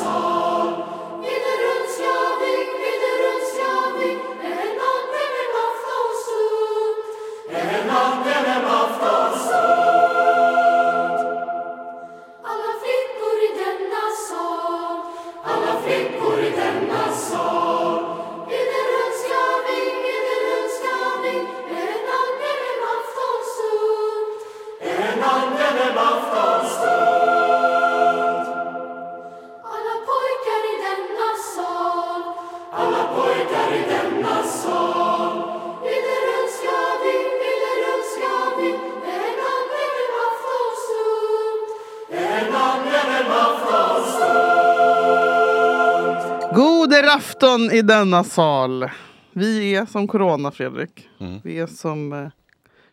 sal. God afton i denna sal. Vi är som corona, Fredrik. Mm. Vi är som eh,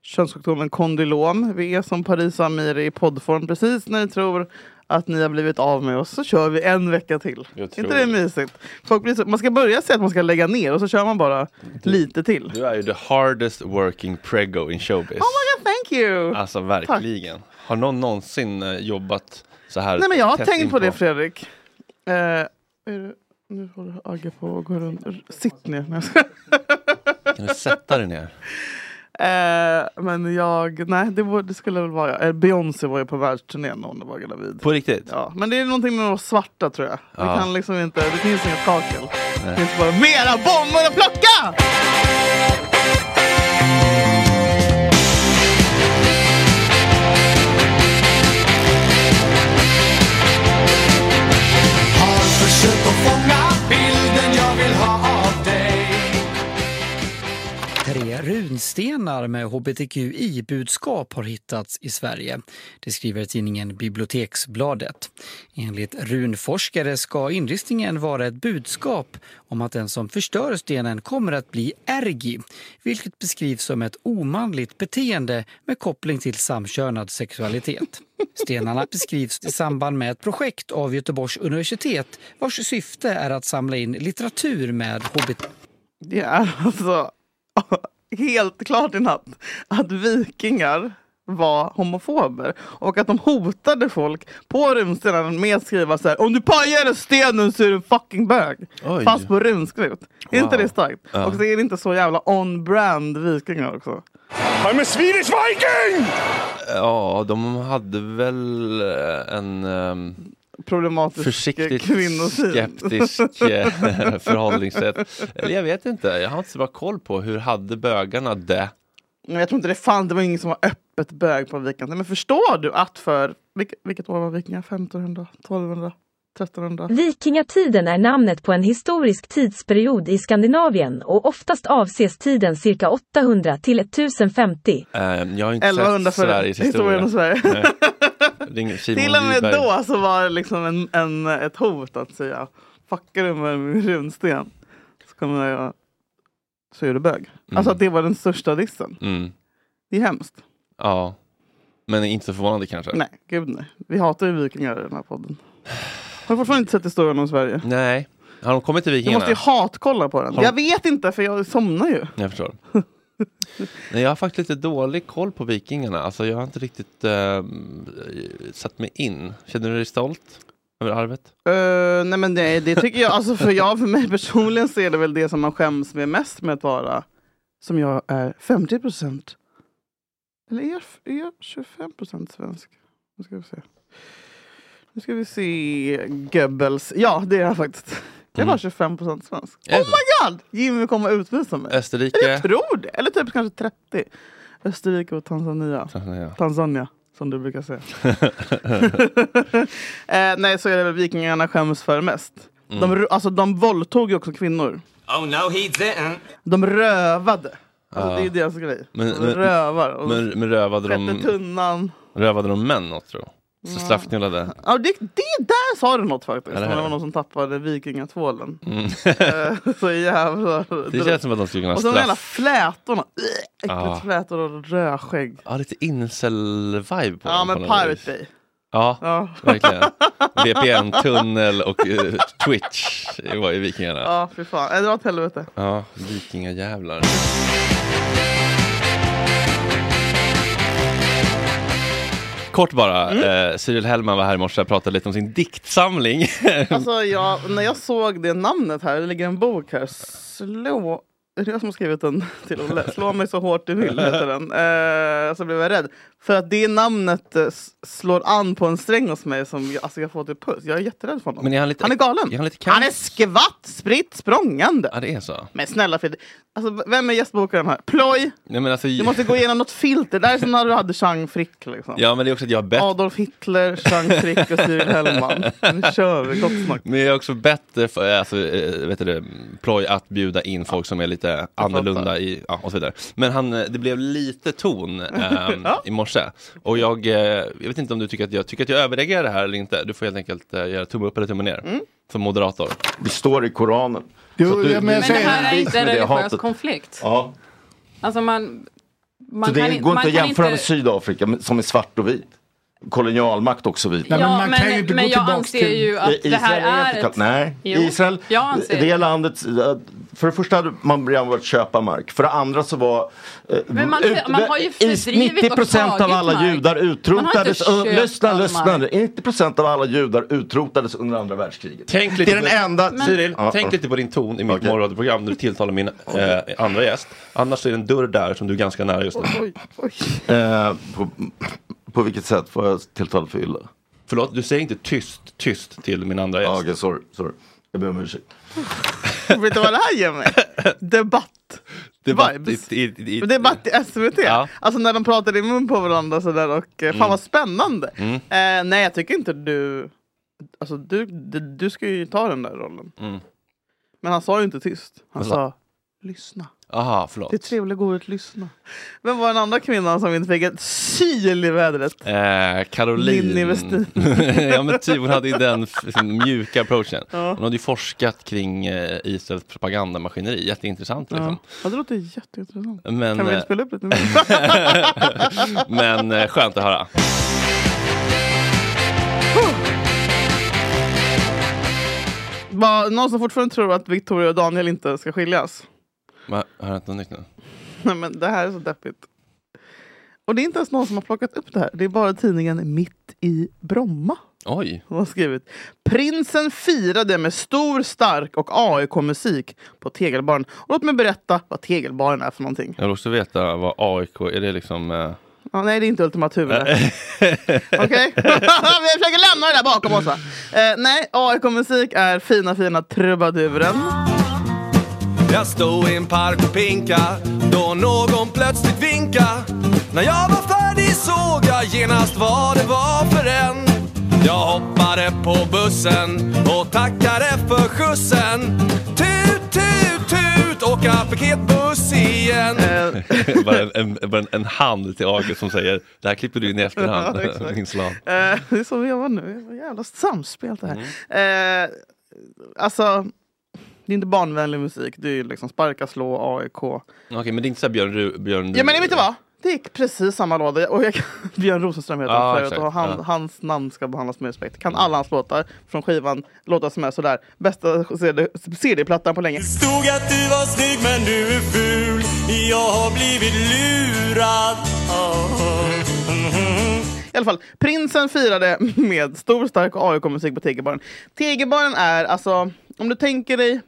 könssjukdomen kondylom. Vi är som Paris och Amiri i poddform. Precis när ni tror att ni har blivit av med oss så kör vi en vecka till. Inte det det. mysigt? Folk blir så, man ska börja säga att man ska lägga ner och så kör man bara lite till. Du är ju the hardest working prego in showbiz. Oh my god, thank you! Alltså verkligen. Har någon någonsin eh, jobbat så här Nej men jag har tänkt in på det Fredrik. Eh, är nu håller Agge på att gå runt. Sitt ner. Nej. Kan du sätta dig ner? Eh, men jag, nej det, var, det skulle väl vara jag. Eh, Beyoncé var ju på världsturné när hon var gravid. På riktigt? Ja, men det är någonting med de svarta tror jag. Ja. Det kan liksom inte, det finns inget kakel. Det finns bara mera bomber att plocka! Har försökt att fånga runstenar med hbtqi-budskap har hittats i Sverige. Det skriver tidningen Biblioteksbladet. Enligt runforskare ska inristningen vara ett budskap om att den som förstör stenen kommer att bli ergi, vilket beskrivs som ett omanligt beteende med koppling till samkönad sexualitet. Stenarna beskrivs i samband med ett projekt av Göteborgs universitet vars syfte är att samla in litteratur med hbt Det är alltså helt klart i natt att vikingar var homofober och att de hotade folk på runstenen med att skriva så här om du pajar en stenen så är du en fucking bög. Oj. Fast på runskrift. Är inte Wow. det starkt? Ja. Och så är det inte så jävla on-brand vikingar också. I'm a Swedish Viking! Ja, de hade väl en ehm, Problematisk försiktigt kvinnosyn. skeptisk eh, förhållningssätt. Eller jag vet inte, jag har inte så bra koll på hur hade bögarna det? Men jag tror inte det fanns, det var ingen som var öppet bög på vikingatiden. Men förstår du att för, vilket, vilket år var vikingar? 1500, 1200, 1300? Vikingatiden är namnet på en historisk tidsperiod i Skandinavien och oftast avses tiden cirka 800 till 1050. Eh, jag har inte 1100 sett Sveriges historien historia. om Sverige. Nej. Ring Simon Till och med Wiberg. då så var det liksom en, en, ett hot att säga fuckar du med min runsten så kommer jag så är du bög. Alltså att det var den största dissen. Mm. Det är hemskt. Ja, men inte så förvånande kanske. Nej, gud nej. Vi hatar ju vikingar i den här podden. Har du fortfarande inte sett historien om Sverige? Nej. Har de kommit till Du Vikingarna? måste ju hatkolla på den. Har de- Jag vet inte för jag somnar ju. Jag förstår. Nej, jag har faktiskt lite dålig koll på Vikingarna. Alltså, jag har inte riktigt uh, satt mig in. Känner du dig stolt över arvet? Uh, nej men det, det tycker jag, alltså för jag, för mig personligen så är det väl det som man skäms med mest med att vara, som jag är 50 procent. Eller är jag, är jag 25 procent svensk? Nu ska vi se. Nu ska vi se Goebbels. Ja, det är jag faktiskt. Jag var Mm. 25 procent svensk. Oh my god! Jimmy kommer att utvisa mig. Österrike? Eller jag tror det. Eller typ kanske 30. Österrike och Tanzania. Tanzania. Tanzania, som du brukar säga. eh, nej, så är det väl vikingarna skäms för mest. Mm. De, alltså, de våldtog ju också kvinnor. Oh no, he didn't. De rövade. Alltså, Ja. Det är deras grej. Men- de men- rövar. Men, men rövade, de, tunnan. rövade de män något tror du? Så straffknullade? Ja, det, det där sa du något faktiskt. Eller det hur? var någon som tappade vikingatvålen. Mm. Eh, så jävla... Det känns som att de skulle kunna och så de jävla flätorna. Äckligt Ja. flätor och rödskägg. Ja, lite incel-vibe på Ja, dem men på Pirate. Bay. Ja, Ja. verkligen. VPN-tunnel och eh, Twitch var ju vikingarna. Ja, fy fan. Det var åt helvete. Ja, vikingajävlar. Kort bara, Mm. eh, Cyril Hellman var här i morse och pratade lite om sin diktsamling. Alltså, jag, när jag såg det namnet här, det ligger en bok här. Slå... Är det jag som har skrivit den till Olle? Slå mig så hårt du vill, heter den. Eh, så blev jag rädd. För att det namnet eh, slår an på en sträng hos mig som jag, alltså jag får till puss. Jag är jätterädd för honom. Men är han lite- han är galen. är han lite han är skvatt, spritt, språngande. Ja, det är så. Men snälla Fredrik, alltså, vem är gästbokaren här? Ploj! Nej, men alltså, Du måste gå igenom något filter. Det här är som när du hade Chang Frick. Liksom. Ja, men det är också att jag har bett Adolf Hitler, Chang Frick och Cyril Hellman. Nu kör vi, gott snack. Men jag är också bättre för, alltså, eh, vet du ploj att bjuda in folk som är lite annorlunda i, ja, och så vidare. Men han, eh, det blev lite ton ehm, Ja. i morse. Och jag, eh, jag vet inte om du tycker att jag tycker att jag överreagerar det här eller inte. Du får helt enkelt eh, göra tumme upp eller tumme ner. Mm. Som moderator. Det står i Koranen. Jo, du- ja, men Men det här är inte en det religiös konflikt. Ja. Alltså man... man Så det kan, går inte att jämföra inte- med Sydafrika som är svart och vit. Kolonialmakt också vit. Nej, men Ja, man kan men- ju inte men gå jag anser till- ju att det här Israel är ett- kallt. Nej, Jo, Israel, jag anser det det. landet, för det första hade man redan börjat köpa mark. För det andra så var eh, Men man- ut- man har ju fördrivit 90 procent och av alla tagit mark. judar Man har utrotades. inte Uh, köpt lyssna, lyssna. mark. nu. 90 procent av alla judar utrotades under andra världskriget. Tänk det lite är den på, enda... Cyril, Ja, tänk lite på din ton i mitt Okej. morgonradioprogram när du tilltalar min eh, andra gäst. Annars är det en dörr där som du är ganska nära just nu. Eh, på, på vilket sätt får jag tilltal för illa? Förlåt, du säger inte tyst, tyst till min andra gäst. Ja, okej, sorry, sorry. Jag ber om ursäkt. Vet du vad det här ger mig? Debatt. Debatt Vibes. i, i, i, Debatt i SVT. Ja. Alltså när de pratar i mun på varandra sådär och eh, fan Mm. vad spännande. Mm. Eh, nej jag tycker inte du, alltså du, du, du ska ju ta den där rollen. Mm. Men han sa ju inte tyst. Han sa lyssna. Aha, förlåt. Det är trevligt ordet lyssna. Vem var den andra kvinnan som inte fick ett syl i vädret? Eh, Caroline. Ja men typ, hon hade ju den mjuka approachen. Ja. Hon hade ju forskat kring eh, Israels propagandamaskineri, jätteintressant liksom. Ja. ja, det låter jätteintressant. Men, kan vi eh, spela upp lite? Men eh, skönt att höra. Någon som fortfarande tror att Victoria och Daniel inte ska skiljas? Va, har jag inte något nytt nu? Nej men det här är så deppigt. Och det är inte ens någon som har plockat upp det här. Det är bara tidningen Mitt i Bromma Oj. som har skrivit. Prinsen firade med stor, stark och AIK-musik på Tegelbaren. Och låt mig berätta vad Tegelbaren är för någonting. Jag vill också veta vad AIK, är det liksom... Eh... Ja, nej, det är inte Ultima Thule. Okej? Vi försöker lämna det där bakom oss? Eh, nej, AIK-musik är fina, fina trubaduren. Jag stod i en park och pinka då någon plötsligt vinka. När jag var färdig såg jag genast vad det var för en. Jag hoppade på bussen och tackade för skjutsen. Tut, tut, tut, åka paketbuss igen. bara en, en, bara en, en hand till AIK som säger det här klipper du in i efterhand. Ja, slav. Eh, det är så vi jobbar nu. Jävla samspel det här. Eh, alltså, det är inte barnvänlig musik. Det är ju liksom sparka, slå, AIK. Okej, men det är inte så här Björn, Ru- Björn Ja men vet du vad? Det är precis samma låda. Och jag, kan- Björn Rosenström heter han förut och han, Ja. hans namn ska behandlas med respekt. Kan alla hans låtar från skivan, låtar som är sådär. Bästa CD CD-plattan på länge. Stod att du var snygg men du är ful. Jag har blivit lurad. I alla fall, prinsen firade med stor stark AIK-musik på Tegelbaren. Tegelbaren är alltså, om du tänker dig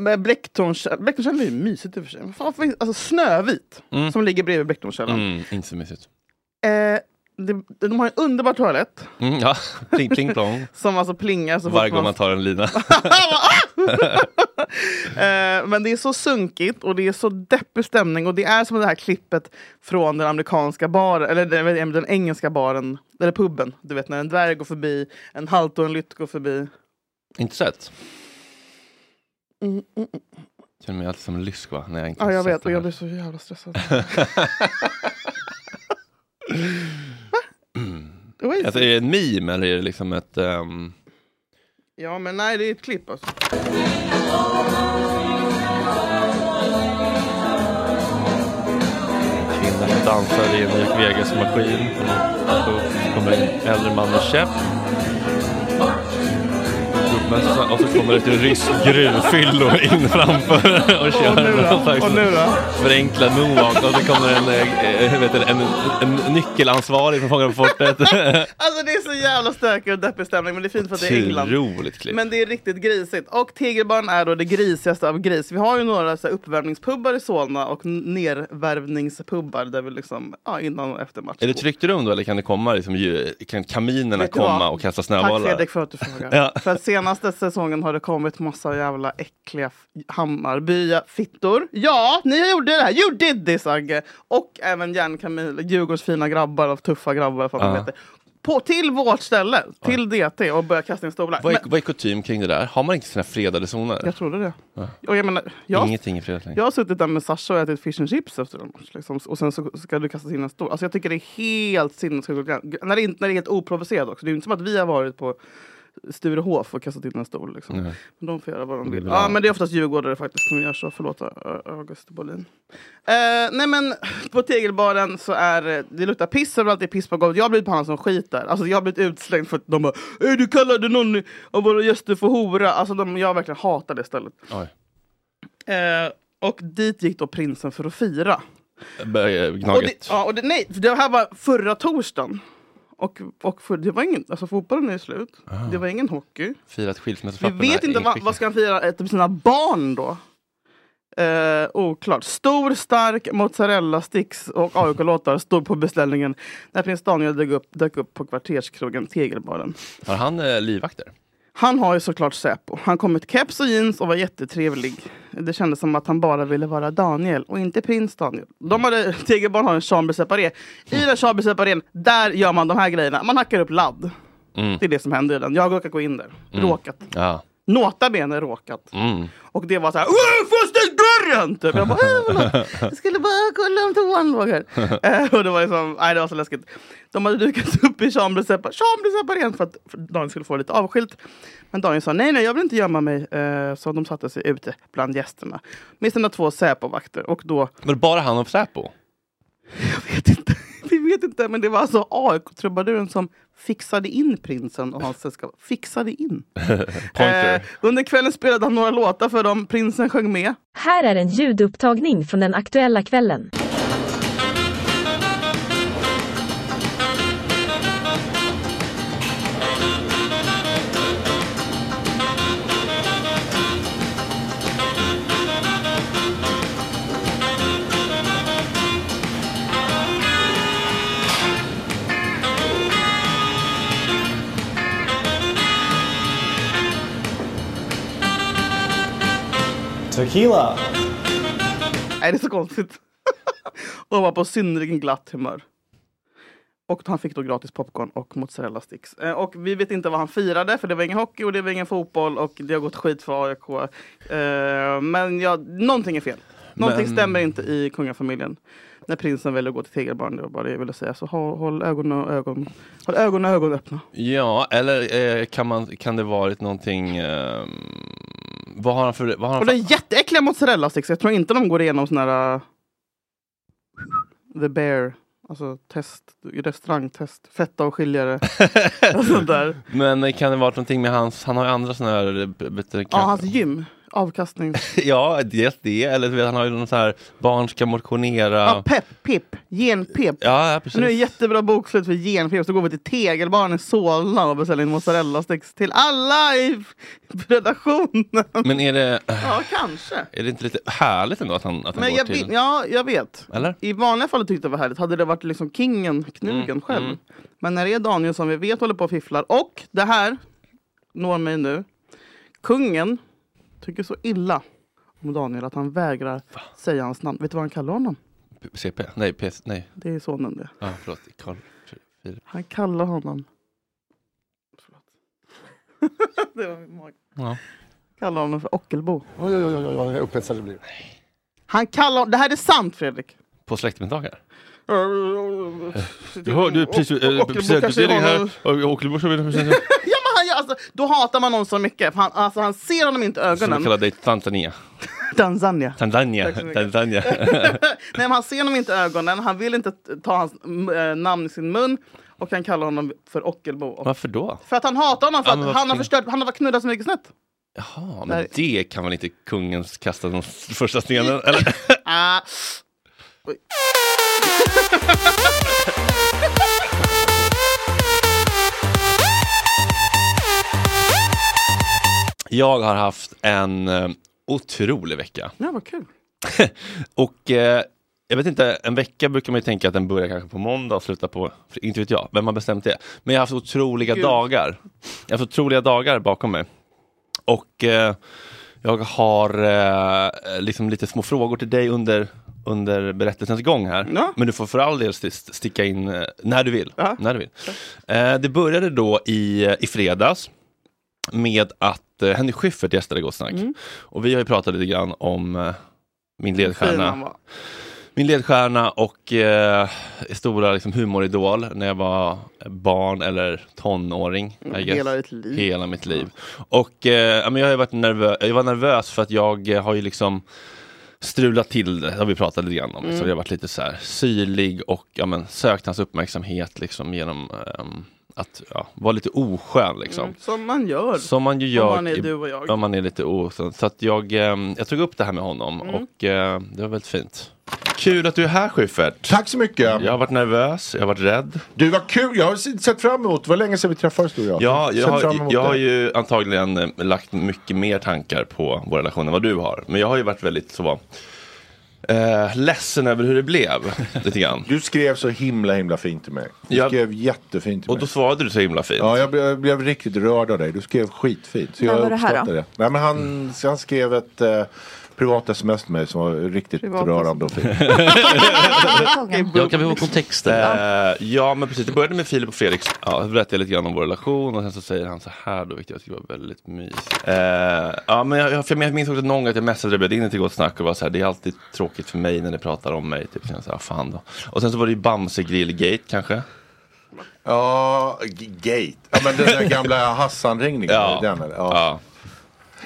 Men Blecktornskällan Blecktornskällan är ju mysigt i och för sig. Fan Alltså Snövit, Mm. som ligger bredvid Blecktornskällan. Mm, inte så mysigt. Eh, de, de har en underbar toalett Mm, ja, pling pling plong. som alltså plingar så Varje gång man tar en lina. Eh, men det är så sunkigt och det är så deppig stämning och det är som det här klippet från den amerikanska baren, eller den, den engelska baren, eller puben. Du vet när en dvärg går förbi, en halt och en lytt går förbi. inte sett. Mm, mm, mm. Känner mig alltid som lysk va? När jag inte Ja, jag vet det och jag blir så jävla stressad. Alltså, är det en meme eller är det liksom ett... ehm, Ja men nej det är ett klipp alltså. kvinna som dansar i en Jack Vegas-maskin. Så kommer en äldre man med käpp. Gubbmössa och så kommer ett ryskt gruvfyllo in framför och kör Och nu då? Och nu då? förenklad moonwalk och så kommer en, eh, vet du, en, en nyckelansvarig från Fångarna på fortet. Alltså det är så jävla stökig och deppig stämning men det är fint för att det är England. Otroligt klipp. Men det är riktigt grisigt. Och Tegelbarn är då det grisigaste av gris. Vi har ju några så här, uppvärmningspubbar i Solna och nervärvningspubbar där vi liksom, ja, innan och efter match. Är det tryggt rum då eller kan det komma liksom, kan kaminerna komma och kasta Tack snöbollar? Fredrik för att du frågar. Ja. För att senaste säsongen har det kommit massa jävla äckliga Hammarbya-fittor. Ja, ni gjorde det här! You did this Agge! Och även järnkamil, Djurgårds fina grabbar och tuffa grabbar. För heter. På, till vårt ställe, till DT och börja kasta in stolar. Vad är, Men, vad är kutym kring det där? Har man inte sina fredade zoner? jag trodde det. Ja. Och jag menar, jag, Ingenting är fredat längre. jag har suttit där med Sasha och ätit fish and chips efter en match. Liksom, och sen så ska du kasta in en stol. Alltså jag tycker det är helt sinnessjukt. När, det när det är helt oprovocerat också. Det är inte som att vi har varit på Sturehof och kastat in en stol. Liksom. Nej. Men de får göra vad de vill. Ja, men det är oftast djurgårdare faktiskt som gör så. Förlåt August Bolin. Eh, nej men på tegelbaren så är det- det luktar piss överallt, det är piss på golvet. Jag har blivit behandlad som skit där. Alltså jag har blivit utslängd för att de bara "Ey, du kallade någon av våra gäster för hora. Alltså de, jag verkligen hatar det stället. Eh, och dit gick då prinsen för att fira. Börjar Och det, Gnaget. ja, och det, nej, det här var förra torsdagen. Och, och för, det var ingen, alltså fotbollen är slut. Det var ingen hockey. Firat Vi skilsmässopapperna. vet inte vad, vad ska han fira efter sina barn då? Eh, oklart. Stor, stark mozzarella sticks och AIK-låtar stod på beställningen när prins Daniel dök upp, dök upp på kvarterskrogen Tegelbaren. Har han eh, livvakter? Han har ju såklart Säpo. Han kom med keps och jeans och var jättetrevlig. Det kändes som att han bara ville vara Daniel och inte prins Daniel. De hade, Tegelbarn har en chambre separé. I den chambre separén, där gör man de här grejerna. Man hackar upp ladd. Mm. Det är det som händer i den. Jag har råkat gå in där. Råkat. Ja. Nota bene råkat. Mm. Och det var så här, "Åh, får jag dörren? Typ. Jag bara, "Äh, jag skulle bara kolla om toan låg här. Eh, och det var liksom, nej det var så läskigt. De hade dukat upp i chambre separ- chambre separén för att Daniel skulle få lite avskilt. Men Daniel sa nej, nej, jag vill inte gömma mig. Eh, så de satte sig ute bland gästerna. Med sina två Säpo-vakter. Och då, Men bara han och Säpo? jag vet inte, vet inte, men det var alltså AIK-trubaduren som fixade in prinsen och hans sällskap. Fixade in. Eh, under kvällen spelade han några låtar för dem. Prinsen sjöng med. Här är en ljudupptagning från den aktuella kvällen. Tequila. Nej, det är så konstigt. och var på synnerligen glatt humör. Och han fick då gratis popcorn och mozzarella sticks. Eh, och vi vet inte vad han firade, för det var ingen hockey och det var ingen fotboll och det har gått skit för AIK. Eh, men ja, någonting är fel. Någonting Men- stämmer inte i kungafamiljen. När prinsen väljer att gå till Tegelbarn, det var bara det jag ville säga. Så håll, håll ögon och ögon, håll ögon och ögon öppna. Ja, eller eh, kan, man, kan det varit någonting... vad har han för... Vad har han Och för det är jätteäckliga mozzarella sticks. Jag tror inte de går igenom sån här... uh, the bear. Alltså test, restaurangtest. Fetta och sånt där. Men kan det varit någonting med hans... Han har ju andra sådana här... Ja, hans gym. Avkastning. ja, dels det. Eller vet, han har ju någon så här, barn ska motionera. Ja, pepp, pip, genpip. Ja, precis. Nu är det jättebra bokslut för genpip. Så går vi till Tegelbarn i Solna och beställer in mozzarella-sticks till alla i redaktionen. Men är det, Ja, kanske. är det inte lite härligt ändå att han, att han Men går jag, till... vet- ja, jag vet. Eller? I vanliga fall tyckte jag det var härligt. Hade det varit liksom kingen, knugen Mm, själv. mm. Men när det är Daniel som vi vet håller på och fifflar. Och det här når mig nu. Kungen tycker så illa om Daniel att han vägrar säga hans namn. Vet du vad han kallar honom? P- CP? Nej, PS, nej. Det är sonen det. Ja, förlåt. Carl Philip. Han kallar honom... Förlåt. det var min mage. Ja. Kallar honom för Ockelbo. Oj, oj, oj, oj, vad upphetsad det blir. Han kallar... Det här är sant Fredrik. På släktmiddagar? Du har, du, precis, äh, presentutdelning här. Och Ockelbo som vill presentera. men gör- alltså, då hatar man någon så mycket. För han, alltså, han ser honom inte i Som ögonen. kallar dig Tanzania. Tanzania. Tanzania. Tanzania. Nej, men han ser honom inte i ögonen. Han vill inte ta hans äh, namn i sin mun. Och han kallar honom för Ockelbo. Och- Varför då? För att han hatar honom. För Ja, att han har förstört. Han har knullat så mycket snett. Jaha, men det kan väl inte kungen kasta den första stenen? Eller? Ah. Jag har haft en eh, otrolig vecka. Ja, vad kul. Och eh, jag vet inte, en vecka brukar man ju tänka att den börjar kanske på måndag och slutar på, inte vet jag, vem har bestämt det? Men jag har haft otroliga Gud. dagar. Jag har haft otroliga dagar bakom mig. Och eh, jag har eh, liksom lite små frågor till dig under, under berättelsens gång här. Ja. Men du får för all del st- st- sticka in eh, när du vill. Ja. När du vill. Eh, det började då i, i fredags med att eh, Henrik Schyffert gästade Gott Snack. Mm. Och vi har ju pratat lite grann om eh, min ledstjärna. Min ledstjärna och eh, stora liksom, humoridol när jag var barn eller tonåring. Mm, Hela ditt liv. Hela mitt liv. Och eh, jag, har varit nervö- jag var nervös för att jag eh, har ju liksom strulat till det, har vi pratat lite grann om. Mm. Så jag har varit lite så här syrlig och ja, men, sökt hans uppmärksamhet liksom, genom ehm, att ja, vara lite oskön. Liksom. Mm, som man gör. Som man ju gör Om man är i- du och jag. Om man är lite oskön. Så att jag, ehm, jag tog upp det här med honom Mm. och eh, det var väldigt fint. Kul att du är här Schyffert. Tack så mycket. Jag har varit nervös, jag har varit rädd. Du, var kul. Jag har sett fram emot. Det var länge sedan vi träffades du och jag. Ja, jag har, jag har ju antagligen eh, lagt mycket mer tankar på vår relation än vad du har. Men jag har ju varit väldigt så eh, ledsen över hur det blev. Lite grann. Du skrev så himla himla fint till mig. Du Jag- skrev jättefint till Och mig. då svarade du så himla fint. Ja, jag blev, jag blev riktigt rörd av dig. Du skrev skitfint. Så När jag var det här då? det. Nej, men han, han skrev ett eh, privat sms till mig som var riktigt Privat rörande och fint. Ja, kan vi få kontexten? Eh, ja, men precis. Det började med Filip och Fredrik. Ja, jag berättade lite grann om vår relation och sen så säger han så här då, vilket jag tycker var väldigt mysigt. Eh, ja, men jag, jag, för jag minns också någon gång att jag messade bjöd in till Gott Snack och var så här, det är alltid tråkigt för mig när ni pratar om mig. Typ, så jag sa, fan då. Och sen så var det ju Bamse Grillgate kanske. Ja, gate. Ja, men den där gamla Hassan-ringningen. Ja. Den, ja.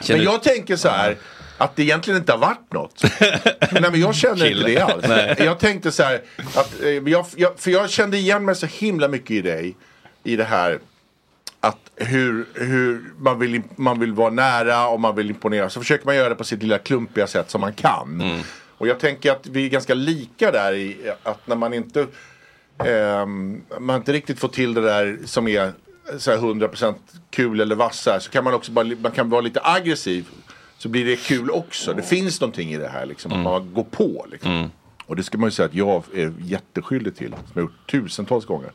Ja. Men jag tänker så här. Att det egentligen inte har varit något. Nej men jag känner inte det alls. Nej. Jag tänkte så här. Att, eh, jag, jag, för jag kände igen mig så himla mycket i dig. I det här. Att hur, hur man, vill, man vill vara nära och man vill imponera. Så försöker man göra det på sitt lilla klumpiga sätt som man kan. Mm. Och jag tänker att vi är ganska lika där i att när man inte ehm, man inte riktigt får till det där som är så här 100% kul eller vass så, här, så kan man också bara, man kan vara lite aggressiv. Så blir det kul också. Det finns någonting i det här liksom. Att man går på liksom. Och det ska man ju säga att jag är jätteskyldig till. Som jag gjort tusentals gånger.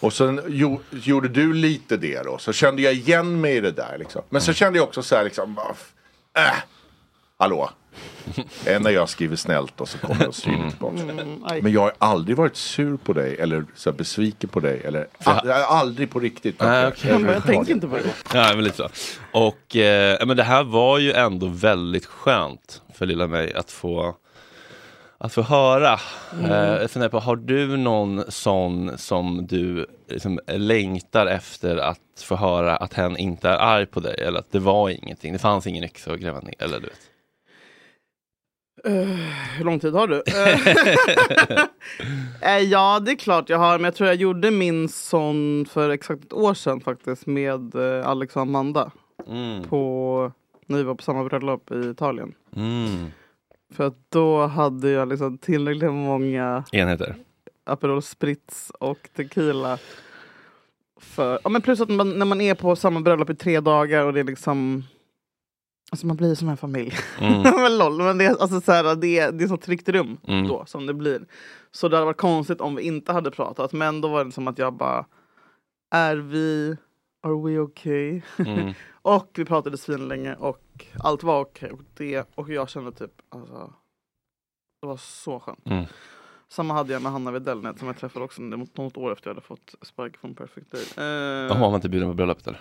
Och sen jo, gjorde du lite det då. Så kände jag igen mig i det där liksom. Men så kände jag också så här liksom. Äh, hallå. En när jag skriver snällt och så kommer jag och syr tillbaka. Men jag har aldrig varit sur på dig eller så här besviken på dig. Eller, jag har aldrig på riktigt. Nej, okej. Men jag tänker inte på det. Ja, men lite så. Och eh, ja, men det här var ju ändå väldigt skönt för lilla mig att få att få höra. Mm. Eh, jag funderar på, har du någon sån som du liksom längtar efter att få höra att hen inte är arg på dig eller att det var ingenting, det fanns ingen yxa att gräva ner eller du vet. Eh, hur lång tid har du? Eh, ja, det är klart jag har. Men jag tror jag gjorde min sån för exakt ett år sedan faktiskt med eh, Alex och Amanda. Mm. På när vi var på samma bröllop i Italien. Mm. För att då hade jag liksom tillräckligt många Enheter. Aperol Spritz och tequila. För, ja, men plus att man, när man är på samma bröllop i tre dagar och det är liksom Alltså man blir som en familj. Mm. men lol, men det, är, alltså, så här, det, är, det är så tryggt rum Mm. då som det blir. Så det hade varit konstigt om vi inte hade pratat. Men då var det som att jag bara Är vi Are we okay? Mm. och vi pratade svinlänge och allt var okej. Och, det, och jag kände typ alltså, Det var så skönt. Mm. Samma hade jag med Hanna Widellnet som jag träffade också något, år efter jag hade fått spark från Perfect Day. Eh, Jaha, var man inte bjuden på bröllopet eller?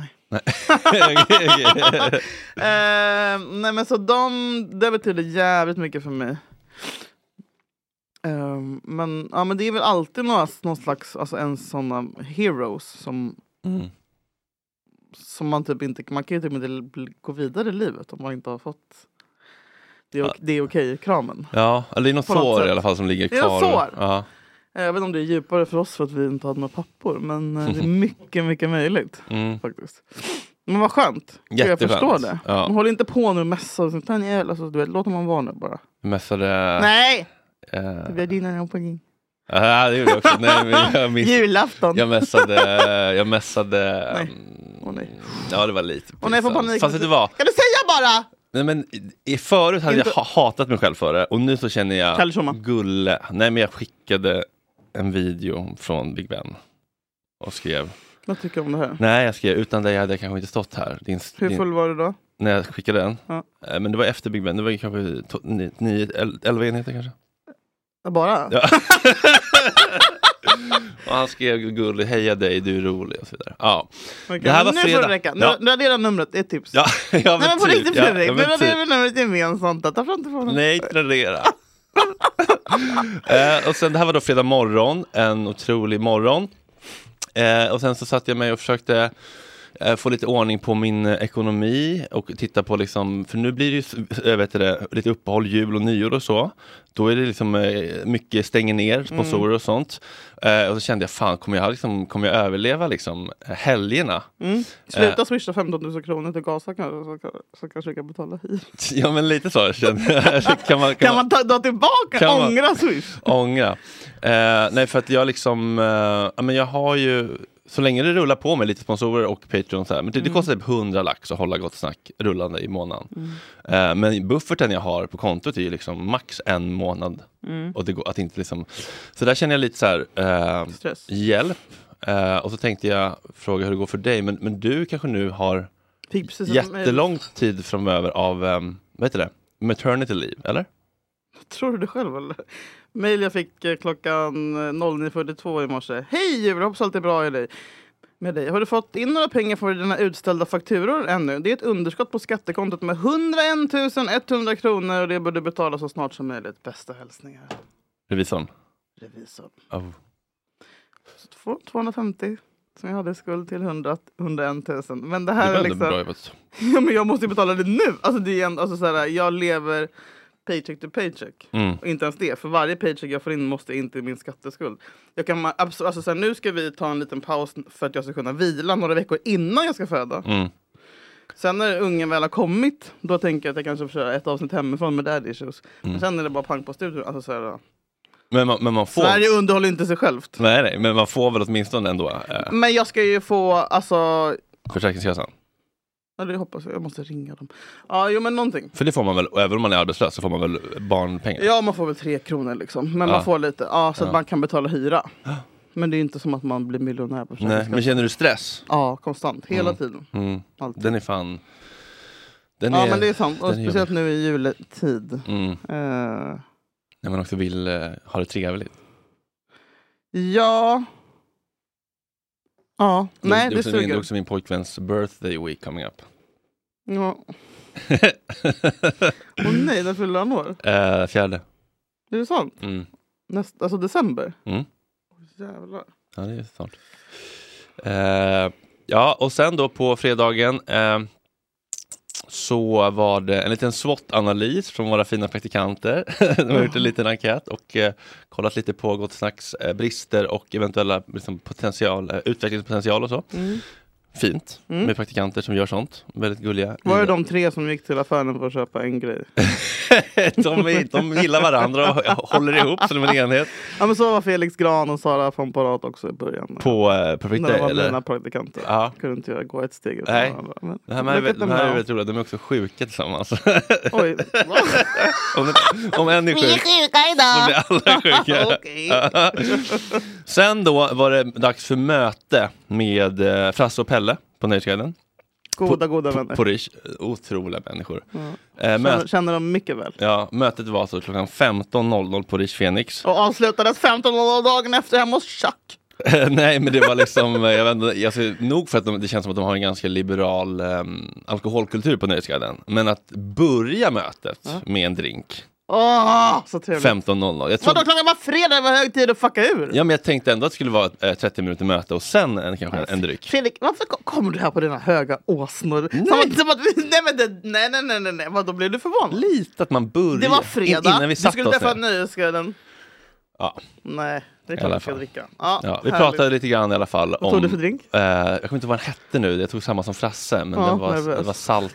Nej. Nej. eh, nej men så de, det betyder jävligt mycket för mig. Eh, men, ja, men det är väl alltid några, någon slags, alltså en sådana heroes som, Mm. som man typ inte, man kan ju typ inte gå vidare i livet om man inte har fått det är, ok- det är okej-kramen. Ja, eller det är något På något sår sätt. i alla fall som ligger Det är kvar. något sår. Ja. Jag vet inte om det är djupare för oss för att vi inte hade några pappor men eh, det är mycket, mycket möjligt. Mm. faktiskt. Men vad skönt. Jag Jätteskönt. förstår det. Ja. Håller inte på nu och mässar. och sånt. Jävla- du vet, låt man vara nu bara. Mässade... Nej! Eh, Det blir dina på din. Ja, det gjorde jag också. Nej, men jag miss... Julafton. Jag mässade... Jag mässade... Nej. Åh nej. Ja, det var lite Och nej, jag får pinsamt. panik. Fast vet du vad? Kan du säga bara? Nej, men i, förut hade Inte- jag ha, hatat mig själv för det och nu så känner jag Kalle gulle. Nej, men jag skickade en video från Big Ben och skrev. Vad tycker du om det här? Nej, jag skrev utan dig hade jag kanske inte stått här. Din, Hur din- full var du då? När jag skickade den. Ja. Eh, Men det var efter Big Ben. Det var kanske to- ni- nio, el- elva enheter kanske. Bara? Ja. och han skrev gullig, heja dig, du är rolig och så vidare. Ja. Okej, Det här var nu får fredag. det räcka. Ja. nu raderar numret, ett tips. Ja, ja, men Nej men på typ. riktigt Fredrik, ja, nu raderar typ. vi numret gemensamt. Ta fram telefonen. Nej, radera. eh, och sen det här var då fredag morgon, en otrolig morgon. Eh, och sen så satt jag mig och försökte få lite ordning på min eh, ekonomi och titta på liksom, för nu blir det ju eh, vet det, lite uppehåll, jul och nyår och så. Då är det liksom eh, mycket stänger ner, sponsorer och sånt. Eh, och så kände jag, fan kommer jag, liksom, kommer jag överleva liksom eh, helgerna? Mm. Sluta swisha 15 000 kronor till Gaza kanske, så, kan- så kanske jag kan betala hit. Ja men lite så kände jag. kan man, Kan man ta, ta tillbaka, Kan man- ångra swish? Ångra. Eh, nej för att jag liksom, eh, men jag har ju, så länge det rullar på med lite sponsorer och Patreon så här, men det, det Mm. kostar typ 100 lax att hålla Gott Snack rullande i månaden. Eh, men bufferten jag har på kontot är ju liksom max en månad. Mm. Och det går att inte liksom, så där känner jag lite så här, Stress. hjälp. Eh, och så tänkte jag fråga hur det går för dig, men, men du kanske nu har jättelång tid framöver av, um, vad heter det, maternity leave, eller? Tror du det själv eller? Mail jag fick eh, klockan eh, 09.42 i morse. Hej Julia, hoppas allt är bra i dig. med dig. Har du fått in några pengar för dina utställda fakturor ännu? Det är ett underskott på skattekontot med 101 100 kronor och det bör du betala så snart som möjligt. Bästa hälsningar. Revisorn? Revisorn. Oh. Så två- 250 som jag hade skuld till 100, 101 000. Men det Det här var är ändå liksom... bra. Ja, men jag måste ju betala det nu. Alltså, det är en, alltså, så här, jag lever paycheck to paycheck. Mm. Och inte ens det. För varje paycheck jag får in måste in till min skatteskuld. Jag kan, absolut, alltså, så här, nu ska vi ta en liten paus för att jag ska kunna vila några veckor innan jag ska föda. Mm. Sen när ungen väl har kommit, då tänker jag att jag kanske får köra ett avsnitt hemifrån med daddy issues. Men Mm. sen är det bara pang på studion. Alltså, så här, Men, man, men man får... Sverige underhåller inte sig självt. Nej, nej, men man får väl åtminstone ändå eh, Men jag ska ju få, alltså... Försäkringskassan. Ja, det hoppas jag. Jag måste ringa dem. Ja, jo men någonting. För det får man väl, även om man är arbetslös så får man väl barnpengar? Ja, man får väl tre kronor liksom. Men Ja. man får lite, ja, så Ja. att man kan betala hyra. Men det är inte som att man blir miljonär på Nej, men känner du stress? Ja, konstant. Hela Mm. tiden. Mm. Alltid. Den är fan... Den ja, men det är sant. Och är speciellt nu i juletid. Mm. Eh, När man också vill eh, ha det trevligt. ja. Ja, nej det, är det också min, det är suger. också min pojkväns birthday week coming up. Ja. Åh nej, när fyller han år? Eh, fjärde. Är det sant? Mm. Näst, alltså december? Mm. Jävlar. Ja, det är snart. Eh, ja, och sen då på fredagen eh, så var det en liten SWOT-analys från våra fina praktikanter. De har gjort en liten enkät och eh, kollat lite på Gott Snacks eh, brister och eventuella liksom, potential, eh, utvecklingspotential och så. Mm. Fint Mm. med praktikanter som gör sånt. Väldigt gulliga. Var det de tre som gick till affären för att köpa en grej? de, är- de gillar varandra och håller ihop som en enhet. Ja men så var Felix Gran och Sara von Parat också i början. På uh, Perfect När de Day var eller? mina praktikanter. Ja. Kunde inte jag gå ett steg ifrån Nej, varandra. Men- det här, med, Look at de här är väldigt roliga. De är också sjuka tillsammans. Oj. om, om en är Vi är sjuk sjuka så blir alla sjuka. Sen då var det dags för möte med eh, Frasse och Pelle på Nöjesguiden. Goda, goda vänner. På Rish. Otroliga människor. Ja. Eh, Känner, möt, känner de mycket väl. ja, mötet var alltså klockan 15.00 på Rish Phoenix. Och avslutades 15 dagen efter hemma hos Chuck. Nej men det var liksom, eh, jag vet inte, alltså, nog för att de, det känns som att de har en ganska liberal um, alkoholkultur på Nöjesguiden. Men att börja mötet Ja. med en drink Åh, så trevligt. 15.00. Jag tror, Vadå klockan var fredag, det var hög tid att fucka ur. ja men jag tänkte ändå att det skulle vara ett eh, 30 minuter möte och sen en, kanske en, dryck. Fredrik, varför ko- kommer du här på dina höga åsnor? Som att, som att, vi- nej, men det, nej, nej, nej, nej, nej, vadå blev du förvånad? Lite att man börjar. Det var in- fredag, innan vi vi satte skulle oss träffa ner. Nöjesguiden. Ja. Nej, det är klart vi ska dricka. Ja, Ja, vi härligt. pratade lite grann i alla fall Vad om... tog du för drink? Eh, jag kommer inte ihåg vad den hette nu, jag tog samma som Frasse men Ja, den var, det var salt,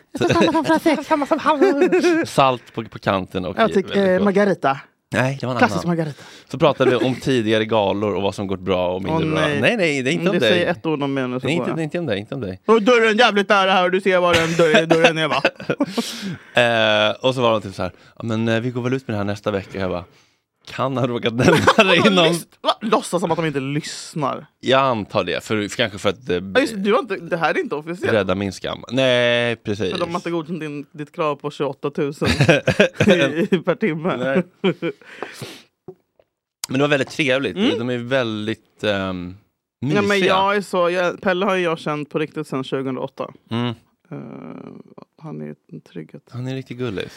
Samma som han. salt på, på kanten och Jag väldigt eh. Margarita. Nej, det var en Klassisk annan. Margarita. Så pratade vi om tidigare galor och vad som gått bra och mindre Åh, bra. nej. Nej, nej, det är inte om det dig. säger ett ord om mig nu så Det är går inte, det inte om dig, inte om dig. Och dörren jävligt nära här och du ser var den dörren, dörren är va? Eh, och så var de typ så här, men eh, vi går väl ut med det här nästa vecka. Jag bara, kan ha råkat nämna det inom... Låtsas som att de inte lyssnar. Jag antar det, för, för kanske för att eh, Ja, just, du har inte, det här är inte officiellt. rädda min skam. Nej, precis. För de har inte godkänt din, ditt krav på 28 000 i, per timme. Men det var väldigt trevligt. Mm. De är väldigt um, mysiga. Ja, men jag är så, jag, Pelle har jag känt på riktigt sedan 2008. Mm. Eh, han är en trygghet. Han är riktigt gullig.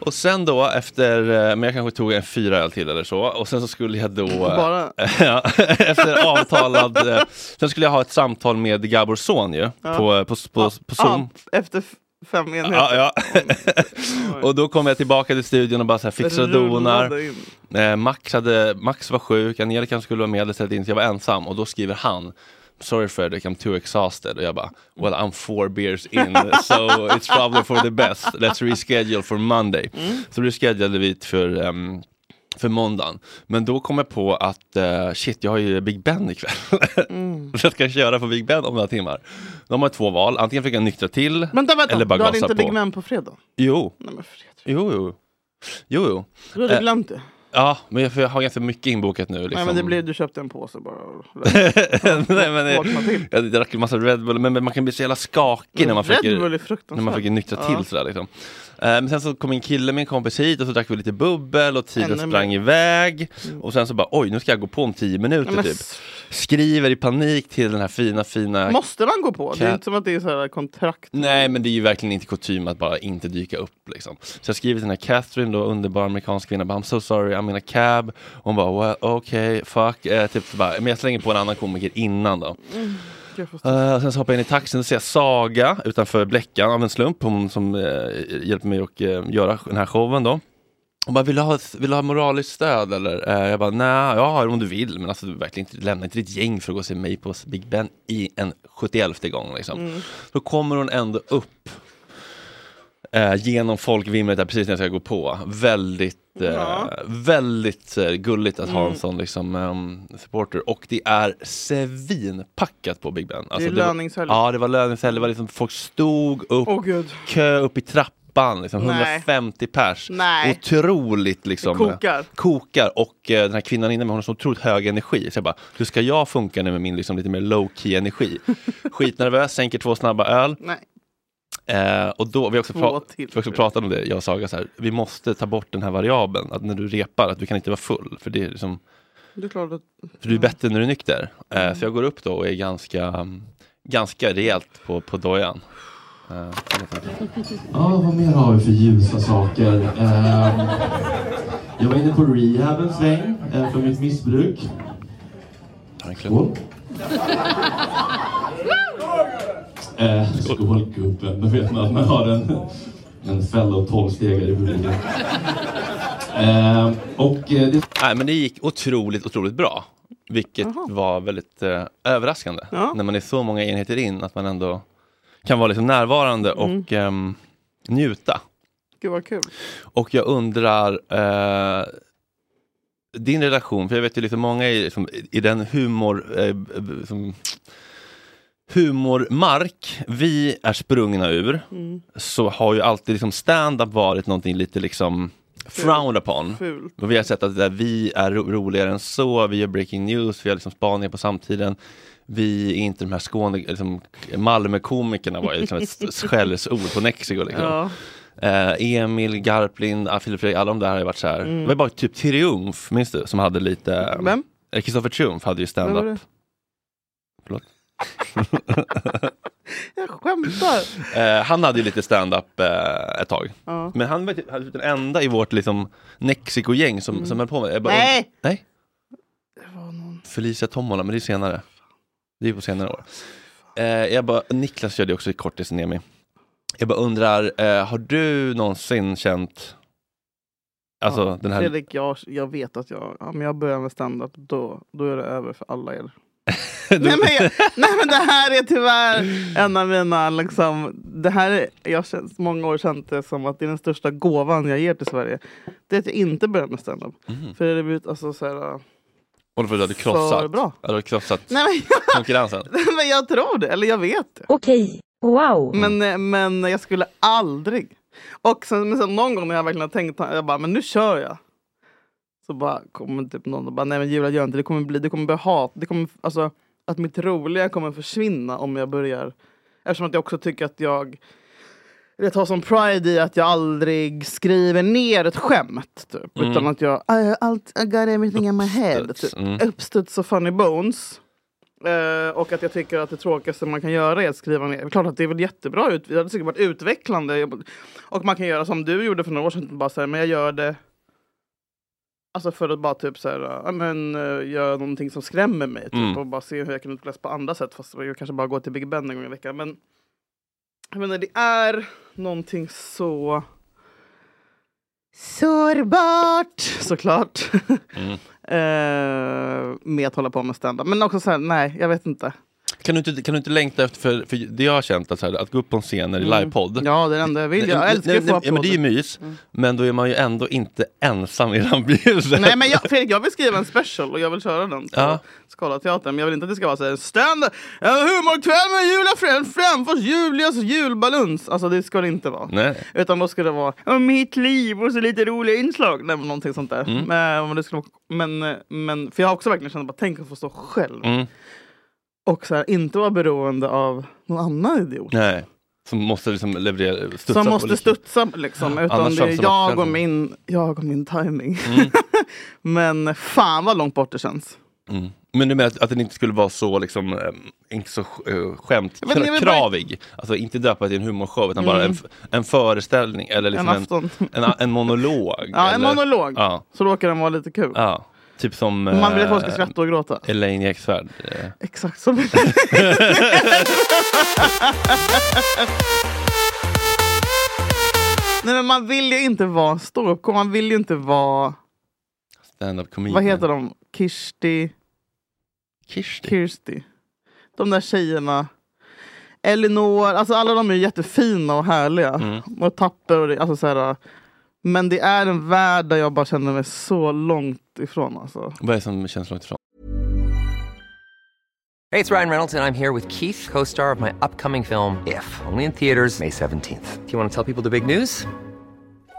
Och sen då efter, eh, men jag kanske tog en fyra öl till eller så. Och sen så skulle jag då... eh, Bara? ja, efter avtalad... eh, Sen skulle jag ha ett samtal med Gabor son ju. Ja. På, på, på, på Zoom. Ja, efter fem enheter. Ja, ja. och då kom jag tillbaka till studion och bara så här fixade och donar. Eh, Max, hade, Max var sjuk, Angelica skulle vara med, in så jag var ensam och då skriver han Sorry Fredrik, I'm too exhausted. Och jag bara, well I'm four beers in, so it's probably for the best. Let's reschedule for Monday. Så reschedulade vi för, ehm, för måndagen. Men då kom jag på att eh, shit, jag har ju Big Ben ikväll. Mm. Så jag ska köra på Big Ben om några timmar. De har två val, antingen försöka nyktra till Vänta, vänta. eller bara du hade gasa inte på. Big Man på fredag? Jo. Nej, men Fredrik. Jo, jo. Jo, jo. Du hade Eh, glömt det. Ja, men jag, för jag har ganska mycket inbokat nu. Liksom. Nej men det blev, du köpte en påse bara. Nej, men, jag, jag drack en massa Red Bull, men, men man kan bli så jävla skakig när man försöker, när man försöker nyktra Ja. till sådär liksom. Eh, men sen så kom en kille med en kompis hit och så drack vi lite bubbel och tiden Ännu sprang mer. iväg. Och sen så bara oj, nu ska jag gå på om tio minuter Nej, typ. Skriver i panik till den här fina, fina... Måste man gå på? Det är inte som att det är så här kontrakt. Nej, men det är ju verkligen inte kutym att bara inte dyka upp liksom. Så jag skriver till den här Catherine, då underbar amerikansk kvinna, bara, I'm so sorry, I'm in a cab. Hon bara, well, okay, fuck. Eh, typ bara, men jag slänger på en annan komiker innan då. Mm. Uh, sen så hoppar jag in i taxin och ser Saga utanför Bleckan av en slump, hon som uh, hjälper mig att uh, göra den här showen då. Hon bara, vill du ha, vill du ha moraliskt stöd eller? Eh, jag bara, nej, ja om du vill, men alltså du verkligen inte, lämna inte ditt gäng för att gå och se mig på Big Ben i en 71 gång liksom. Mm. Då kommer hon ändå upp eh, genom folkvimlet där precis när jag ska gå på. Väldigt, eh, Ja. väldigt eh, gulligt att ha en Mm. sån liksom, ehm, supporter. Och det är svinpackat på Big Ben. Alltså, det är löningshelg. Ja, det var löningshelg. Det var liksom, folk stod upp, gud. kö upp i trappan. Liksom, Nej. 150 pers. Nej. Otroligt liksom. Kokar. kokar. Och eh, den här kvinnan inne med hon har så otroligt hög energi. Så jag bara, hur ska jag funka nu med min liksom, lite mer low key energi? Skitnervös, sänker två snabba öl. Nej. Eh, och då, vi har också, pra- till. vi har också pratat om det, jag och Saga, så här, vi måste ta bort den här variabeln, att när du repar, att du kan inte vara full. För det är liksom, Det är klart att... för du är bättre när du är nykter. Eh, så jag går upp då och är ganska, mm, ganska rejält på, på dojan. Eh, Ja, vad mer har vi för ljusa saker? Ehm, jag var inne på rehab en sväng eh, för mitt missbruk. Skål! Eh, skål gubben, då vet man att man har en, en fellow tolvstegare i publiken. Ehm, och eh, det Nej, men det gick otroligt, otroligt bra. Vilket Jaha. var väldigt eh, överraskande. Ja. När man är så många enheter in att man ändå kan vara liksom närvarande Mm. och ehm, njuta. Gud vad kul. Och jag undrar eh, din relation, för jag vet ju liksom många i, liksom, i den humor, eh, som, humormark vi är sprungna ur Mm. så har ju alltid liksom stand-up varit någonting lite liksom frowned upon. Fult. Och vi har sett att där, vi är ro roligare än så, vi gör breaking news, vi har liksom spaningar på samtiden. Vi är inte de här Skåne, liksom, Malmö-komikerna var ju liksom ett skällsord på Nexiko. Liksom. Ja. Eh, Emil, Garplind, ah, Filip Fredrik, alla de där har ju varit så här. Mm. Det var bara typ Triumf, minns du? Som hade lite... Vem? Eh, Kristoffer Triumf hade ju stand-up. Förlåt. Jag skämtar. Eh, han hade ju lite stand-up eh, ett tag. Ja. Men han var typ, typ den enda i vårt liksom Nexiko-gäng som, som höll på med det. Jag bara- Mm. Nej! Nej! Felicia Tommola, men det är senare. Det är på senare år. Eh, jag bara, Niklas körde också i kortis Nemi. Jag bara undrar, eh, har du någonsin känt Alltså Ja, den här... Fredrik, jag, jag vet att jag, om jag börjar med stand-up då, då är det över för alla er. nej, men jag, nej men det här är tyvärr en av mina, liksom, det här är, jag har känt, många år känt det som att det är den största gåvan jag ger till Sverige. Det är att jag inte börjar med stand-up. Mhm. För det blir alltså så här, Och för att du hade krossat, bra. Hade krossat nej men, konkurrensen. men jag tror det, eller jag vet det. Okej, wow. Men, eh, men jag skulle aldrig. Och sen, men sen någon gång när jag verkligen har tänkt, jag bara, men nu kör jag. Så bara kommer typ någon och bara, nej men Julia gör inte det, kommer bli, det kommer bli hat. Det kommer, alltså, att mitt roliga kommer försvinna om jag börjar. Eftersom att jag också tycker att jag jag tar som pride i att jag aldrig skriver ner ett skämt. Typ, Mm. Utan att jag, I, allt, I got everything in my head. Typ. mm. Uppstuds och funny bones. Eh, och att jag tycker att det tråkigaste man kan göra är att skriva ner. Klart att det är väl jättebra, ut, det hade säkert varit utvecklande. Och man kan göra som du gjorde för några år sedan, bara säga men jag gör det Alltså för att bara typ så här, men, uh, göra någonting som skrämmer mig. Typ, Mm. Och bara se hur jag kan utvecklas på andra sätt. Fast jag kanske bara går till Big Ben en gång i veckan. Men jag menar, det är någonting så sårbart såklart. Mm. eh, med att hålla på med stand-up. Men också så här, nej, jag vet inte. Kan du inte, kan du inte längta efter, för, för det jag har känt, att, så här, att gå upp på en scen i Mm. livepodd. Ja, det är det enda jag vill. Jag älskar att få nej, ja, men Det är ju applåder. mys, Mm. men då är man ju ändå inte ensam i rampljuset. Nej men jag, Fredrik, jag vill skriva en special och jag vill köra den på Ja. Scalateatern. Men jag vill inte att det ska vara så här, stand en humorkväll med Julia Frän, Fränfors, Julias julbaluns. Alltså det ska det inte vara. Nej. Utan då ska det vara "Ja, mitt liv och så lite roliga inslag. Nej, men någonting sånt där. Mm. Men, men, det skulle, men, men, för jag har också verkligen känt bara tänk att få stå själv. Mm. Och så här, inte vara beroende av någon annan idiot. Nej. Som måste liksom leverera, studsa Som måste lite. studsa liksom. Utan Annars det är bara jag och, min, jag och min timing. Mm. men fan vad långt bort det känns. Mm. Men du menar att, att den inte skulle vara så liksom, eh, inte så uh, skämt, Men bara- kravig? Alltså inte döpa till en humorshow utan bara Mm. en, f- en föreställning eller liksom En en, en, en, monolog. Ja, en eller, monolog. Ja, Så råkar den vara lite kul. ja. Typ som Man vill att folk ska skratta och gråta. Elaine Eksvärd. Exakt som Nej men man vill ju inte vara ståupp, man vill ju inte vara, Stand-up comedian. vad heter de? Kirsti? Kirsti? Kirsti. De där tjejerna. Elinor, alltså alla de är jättefina och härliga. Mm. Och tapper och alltså så här, Men det är en värld där jag bara känner mig så långt ifrån. Alltså. Vad är det som känns långt ifrån? Hey, it's Ryan Reynolds, and I'm here with Keith, co star of my upcoming film, If, only in theaters, May 17th. Do you want to tell people the big news?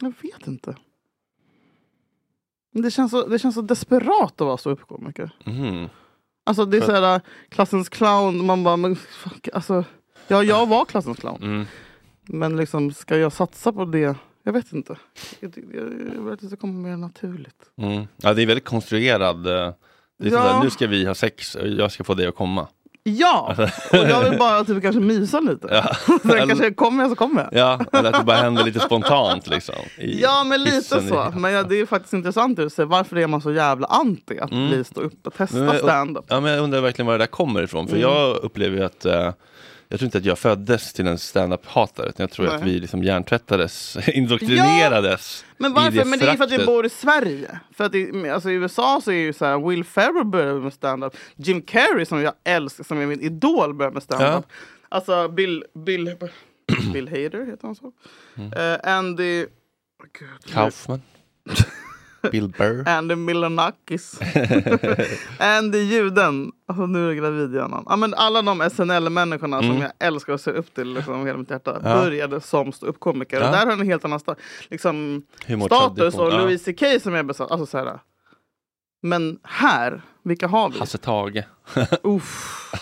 Jag vet inte. Det känns så, det känns så desperat att vara så uppkomiker. Mhm. Alltså det är För- såhär klassens clown. Man bara, men fuck, alltså. Ja, jag var klassens clown. Mm. Men liksom, ska jag satsa på det? Jag vet inte. Jag, jag, jag vill att det ska komma mer naturligt. Mm. Ja, det är väldigt konstruerad. eh, Det är Ja. sådär, nu ska vi ha sex jag ska få dig att komma. Ja! Och jag vill bara typ kanske mysa lite. Ja. Sen kanske kommer jag så kommer jag. Ja, eller att det bara händer lite spontant liksom. Ja men lite hissen i- så. Men ja, det är faktiskt intressant att se varför är man så jävla anti att Mm. bli stå upp och testa stand-up. Ja, men jag undrar verkligen var det där kommer ifrån. För Mm. jag upplever ju att eh, jag tror inte att jag föddes till en stand-up-hatare. Jag tror Nej. att vi liksom hjärntvättades, indoktrinerades. Men i varför? Men det är för att vi bor i Sverige. För att i, alltså, i USA så är ju så här, Will Ferrell började med stand-up. Jim Carrey som jag älskar, som är min idol, började med stand-up. Alltså Bill, Bill, Bill Hader heter han så? Mm. Eh, Andy... oh, Gud. Kaufman. Bill Burr. Andy Milonakis. Andy Juden. Alltså nu är jag gravid igen. Ja, men alla de SNL-människorna som Mm. jag älskar och ser upp till liksom, hela mitt hjärta Ja. började som ståuppkomiker. Ja. Och där har en helt annan sta- liksom, status. Och ja. Louis CK som jag besatt. Alltså, så här, men här, vilka har vi? Hasse Tage. Uff.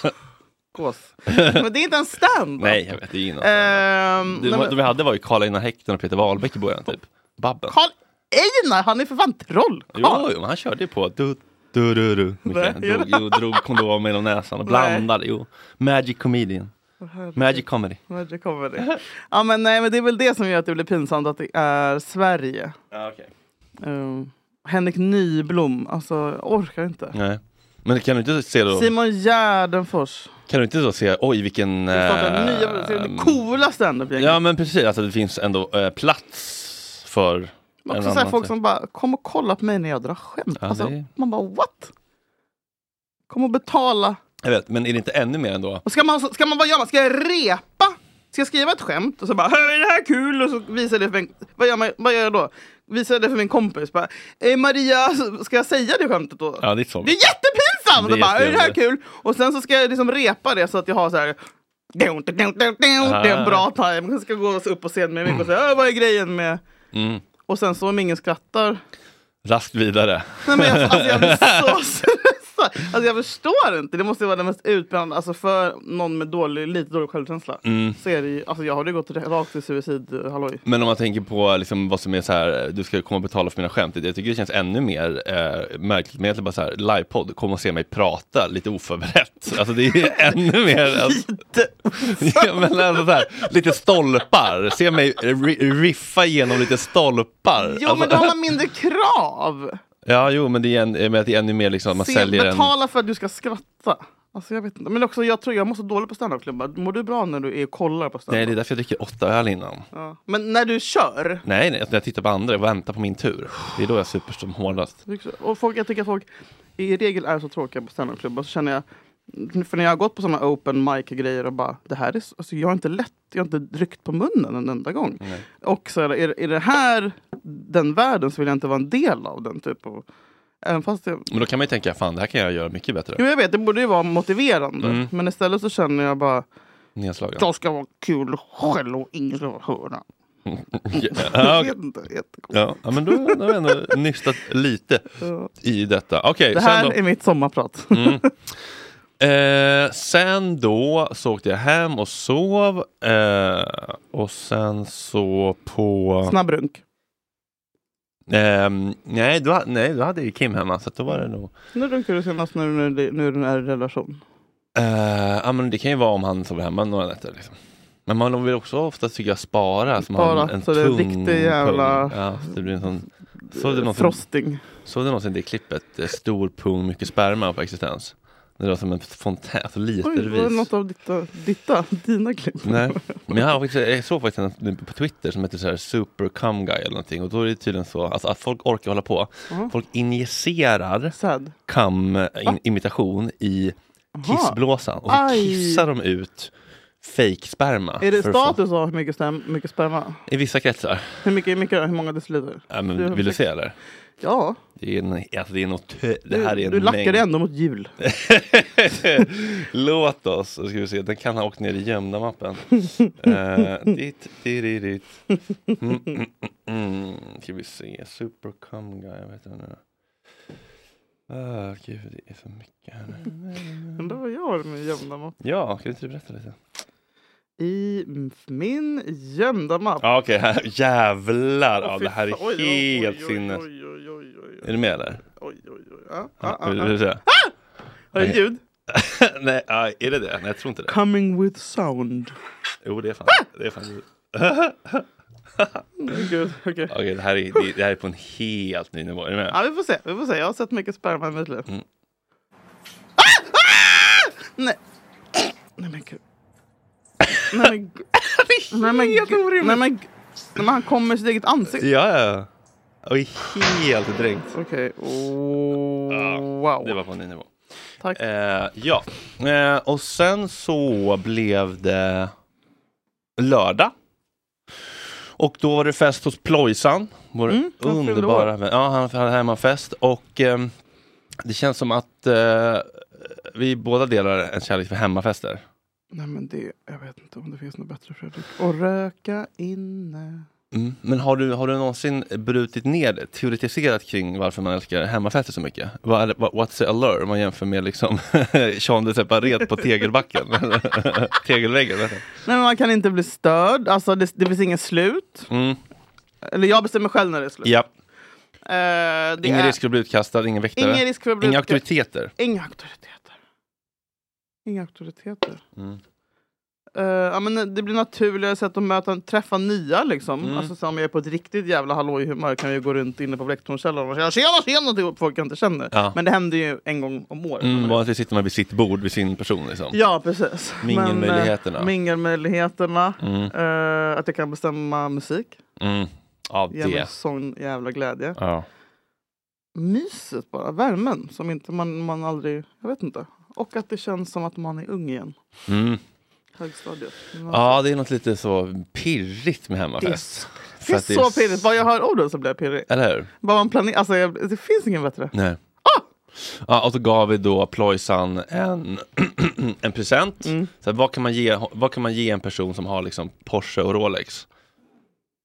Gås. Men det är inte en stand Nej, jag vet. Det är innan. Ehm, det, nej, men- det vi hade var ju Karl-Einar Häckner och Peter Wahlbeck i början typ. Babben. Karl Einar, han är för fan troll! Jo, han körde ju på du, du, du, du. Mycket. Nej, Drog, jo, drog kondom genom näsan och blandade. Jo. Magic comedian. Magic comedy. Magic comedy. Ja men nej men det är väl det som gör att det blir pinsamt att det är Sverige. Ja, okay. Ehm, Henrik Nyblom, alltså orkar inte. Nej. Men kan du inte se då? Simon Gärdenfors. Kan du inte då se, oj vilken... Eh, nya, det coola standup-gänget. Ja men precis, alltså det finns ändå eh, plats för Men en också så här, folk typ. som bara, kom och kolla på mig när jag drar skämt. Ja, alltså, det- Man bara what? Kom och betala. Jag vet, men är det inte ännu mer ändå? Och ska man, ska man vad gör man? Ska jag repa? Ska jag skriva ett skämt och så bara "Hör, är det här kul? Och så visar det för en, vad, gör man, vad gör jag då? Visar det för min kompis. Bara, eh, Maria, ska jag säga det skämtet då? Ja, det är så. Det är jättepinsamt! Det är bara, är det här kul? Och sen så ska jag liksom repa det så att jag har så här det är en bra time. Jag ska gå upp på scen med mig och säga "Äh, vad är grejen med... Mm. Och sen så om ingen skrattar. Raskt vidare. Nej, men jag, alltså, jag blir så stressad. Alltså, jag förstår inte. Det måste vara det mest utbrännande. Alltså för någon med dålig, lite dålig självkänsla. Mm. Så är det ju, alltså jag har ju gått rakt till suicid, halloj. Men om man tänker på liksom vad som är så här, du ska komma och betala för mina skämt. Jag tycker det känns ännu mer eh, märkligt med egentligen bara så här, livepodd, kom och se mig prata lite oförberett. Alltså det är ännu mer. Alltså, ja, men alltså så här, lite stolpar, se mig ri- riffa igenom lite stolpar. Jo alltså, men då har man mindre krav. Ja, jo, men det är, en, men det är ännu mer liksom, man Se, säljer en... betala för att du ska skratta. Alltså jag vet inte. Men också jag tror jag mår så dåligt på standupklubbar. Mår du bra när du är och kollar på standup? Nej, det är därför jag dricker åtta öl innan. Ja. Men när du kör? Nej, nej, när jag tittar på andra och väntar på min tur. Det är då jag super som hårdast. Och folk, jag tycker att folk i regel är så tråkiga på standupklubbar. Så känner jag, för när jag har gått på sådana open mic grejer och bara, det här är, så- alltså jag har inte lätt, jag har inte ryckt på munnen en enda gång. Nej. Och så är, är, är det här den världen så vill jag inte vara en del av den. Typ av, även fast jag, Men då kan man ju tänka, fan det här kan jag göra mycket bättre. jo, jag vet, det borde ju vara motiverande. Mm. Men istället så känner jag bara, Nedslagen. jag ska vara kul själv och ingen ska höra. Ja, jättekonstigt. ja, men då, då har vi ändå nystat lite i detta. Okej, Det här då. är mitt sommarprat. Mm. Eh, sen då så åkte jag hem och sov. Eh, och sen så på... Snabbrunk. Ehm, nej, då, nej, då hade ju Kim hemma så då var det nog... När runkade du senast när du, när du är i relation? Eh, ja, men det kan ju vara om han sover hemma några nätter. Liksom. Men man vill också ofta tycker jag spara. Så man Spara, har en så det är tung riktig jävla- pung. Ja, det blir en sån, såg du någonsin, Frosting. Såg du någonsin det klippet? eh, Stor pung, mycket sperma på existens. Det var som en fontän, alltså Oj, var det litervis. något av ditta, ditta, dina klipp? Nej, men jag, har jag såg faktiskt en på Twitter som heter så här Super Cum Guy eller någonting och då är det tydligen så alltså, att folk orkar hålla på. Ja. Folk injicerar Sad. cum-imitation i Aha. kissblåsan och så Aj. kissar de ut fake-sperma. Är det att få- status av hur mycket, stäm, mycket sperma? I vissa kretsar. Hur mycket, hur mycket, hur många deciliter? Ja, men, vill du se eller? Ja. Det är, en, alltså det är något, det här är en du lackar mängd. ändå mot jul. Låt oss, ska vi se, den kan ha åkt ner i gömda mappen. uh, dit, dit, dit. Mm, mm, mm, mm. Ska vi se, Super Cum Guy, jag vet inte. Ah, gud, det är så mycket här nu. Undrar vad jag har med gömda mapp. Ja, kan inte du berätta lite? I min gömda mapp. Ja, Okej, här, jävlar. Ja, det här är. Oj, helt oj, oj, sinnes. Är du med eller? Oj, oj, oj. Ja, Ja, ja, vill, du se? Har det ljud? Nej, är det det? Nej, jag tror inte det. Coming with sound. Jo, det är fan det. Är fan Gud, okej. Okej, det, här är, det, det här är på en helt ny nivå. Är du med? Ja, vi får se. Vi får se. Jag har sett mycket sperma i mitt liv. Mm. Nej. Nej men gud. Nej men gud. Nej men gud. Nej men. Nej, men han kommer med sitt eget ansikte. Ja, ja. Och är helt dränkt. Okej. Oh, wow. Det var på en ny nivå. Tack. Eh, ja, eh, och sen så blev det lördag. Och då var det fest hos Plojsan, vår Mm, underbara vän. Ja, han hade hemmafest och ehm, det känns som att eh, vi båda delar en kärlek för hemmafester. Nej men det, jag vet inte om det finns något bättre Fredrik. Och röka inne. Mm. Men har du, har du någonsin brutit ner det, teoretiserat kring varför man älskar hemmafester så mycket? Vad är What's the allure om man jämför med liksom Sean de Separet på tegelbacken? Tegelväggen? Nej men man kan inte bli störd. Alltså det, det finns ingen slut. Mm. Eller jag bestämmer själv när det är slut. Ja. Det Ingen är, risk för att bli utkastad, ingen väktare. Ingen risk för att bli Inga auktoriteter. Inga auktoriteter. Inga auktoriteter. Mm. Eh, ja, men det blir naturligare sätt att möta, träffa nya liksom. Mm. Alltså, så om jag är på ett riktigt jävla hallojhumör kan jag gå runt inne på Blecktornskällaren och säga tjena tjena till folk jag inte känner. Ja. Men det händer ju en gång om året. Mm, vanligtvis sitter man vid sitt bord, vid sin person. Liksom. Ja precis. Mingelmöjligheterna. Men, eh, mingelmöjligheterna. Mm. Eh, att jag kan bestämma musik. Mm. Ja, Ger mig det. sån jävla glädje. Ja. Myset bara, värmen som inte man, man aldrig, jag vet inte. Och att det känns som att man är ung igen. Mm. Högstadiet. ja, det är något lite så pirrigt med Det är, hemmafest. det är att det så pirrigt. Bara jag hör orden så blir jag pirrig. Eller hur? Bara man planerar, alltså, jag, det finns ingen bättre. Nej. Ja, och så gav vi då Plojsan en, en present. Mm. Så här, vad, kan man ge, vad kan man ge en person som har liksom Porsche och Rolex?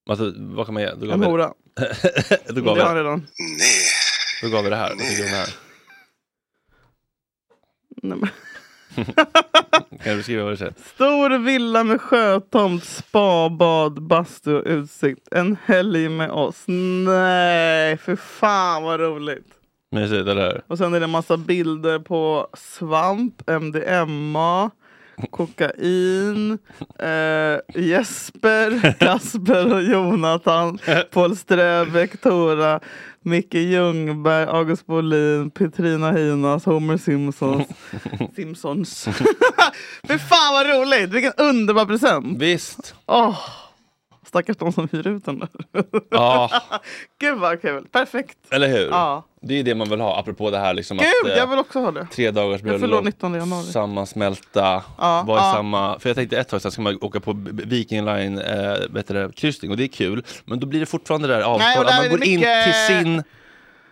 Alltså, vad kan man ge? En hora. då, gav Det har vi, redan. då gav vi det här. Nej. Kan du beskriva vad det är? Stor villa med sjötomt, spa, bad, bastu och utsikt. En helg med oss. Nej, för fan vad roligt. Mysigt, eller hur? Och sen är det en massa bilder på svamp, MDMA, kokain, eh, Jesper, Kasper och Jonathan, Paul Ströbeck, Tora, Micke Ljungberg, August Bolin, Petrina Hinas, Homer Simpsons. Simpsons. Fy fan vad roligt! Vilken underbar present! Visst! Åh, stackars de som hyr ut den där. Ja, Gud vad kul! Perfekt! eller hur? Ja. Det är det man vill ha, apropå det här liksom Gud, att eh, jag vill också ha det. tre dagars bröllop, 19 januari. sammansmälta, Ja, vara ja. samma... För jag tänkte ett tag sedan ska man åka på Viking Line eh, det, kryssning och det är kul. Men då blir det fortfarande det där är man går in mycket- till sin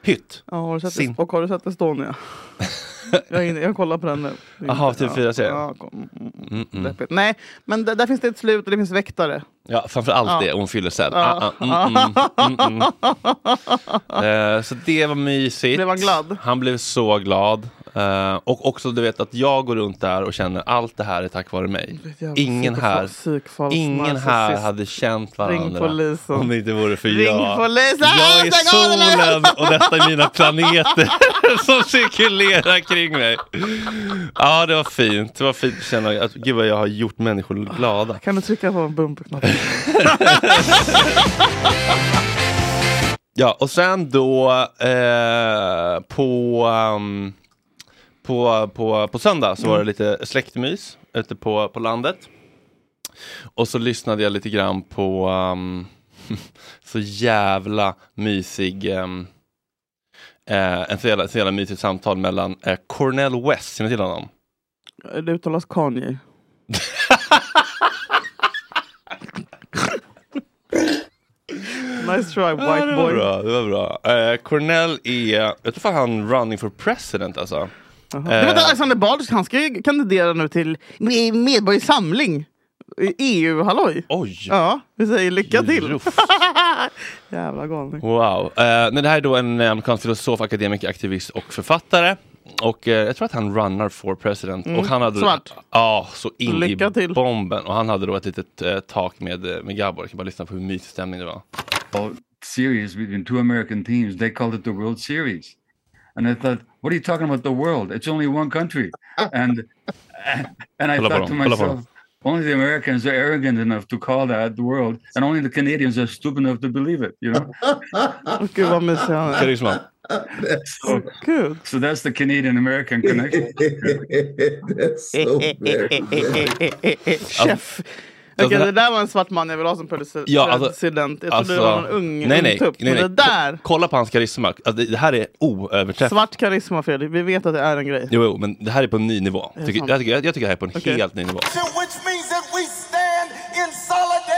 hytt. Ja, har du sett Sin. Och har du sett Estonia? jag, inne, jag kollar på den nu. Jaha, TV4-serien? Ja, kom- mm, mm, Mm, mm. deppigt. Nej, men där, där finns det ett slut och det finns väktare. Ja, framförallt Ja. det, hon fyller sen. Ah, ah, mm, mm, mm. Eh, så det var mysigt. Blev han glad? Han blev så glad. Eh, och också du vet att jag går runt där och känner allt det här är tack vare mig. Ingen här, ingen här hade känt varandra om det inte vore för Ring jag. polisen! Jag är solen och detta är mina planeter som cirkulerar flera kring mig. Ja, det var fint. Det var fint att känna att gud vad jag har gjort människor glada. Kan du trycka på bumperknappen? Ja, och sen då eh, på, um, på, på, på söndag så var det lite släktmys ute på, på landet. Och så lyssnade jag lite grann på um, så jävla mysig um, eh, en så jävla, så jävla mysigt samtal mellan eh, Cornel West, känner du till honom? Det uttalas Kanye. nice try white ja, det boy. Bra, det var bra. Eh, Cornell är, jag tror fan han running for president alltså. Det var Eh, Alexander Bard, han ska ju kandidera nu till Med- Medborgerlig Samling. I EU, halloj! Oj! Ja, vi säger lycka till! Jävla galning. Wow. Eh, nej, det här är då en eh, amerikansk filosof, akademiker, aktivist och författare. Och eh, jag tror att han runnar for president. Mm, Och han hade, svart. Ja, så in Lycka i till. bomben. Och han hade då ett litet eh, tak med, med Gabor. Jag kan bara lyssna på hur mysig stämning det var. series between two American teams. They called it the World Series. And I thought, what are you talking about the world? It's only one country. And and I thought to myself, only the Americans are arrogant enough to call that the world, and only the Canadians are stupid enough to believe it, you know? Gud vad mysig han är. Karisma. So, so that's the Canadian American connection. that's so very Chef. Alltså, Okej, det- det där var en svart man jag vill ha som presi- Ja, alltså- president. Jag trodde det var en ung, nej, ung nej, tupp. nej, nej. Men det där, Ko- Kolla på hans karisma. Alltså, det, här är oöverträffat. svart karisma Fredrik, vi vet att det är en grej. Jo, jo, men det här är på en ny nivå. Tycker, jag, tycker, jag, jag tycker det här är på en Okej. helt ny nivå. which means that we stand in solidarity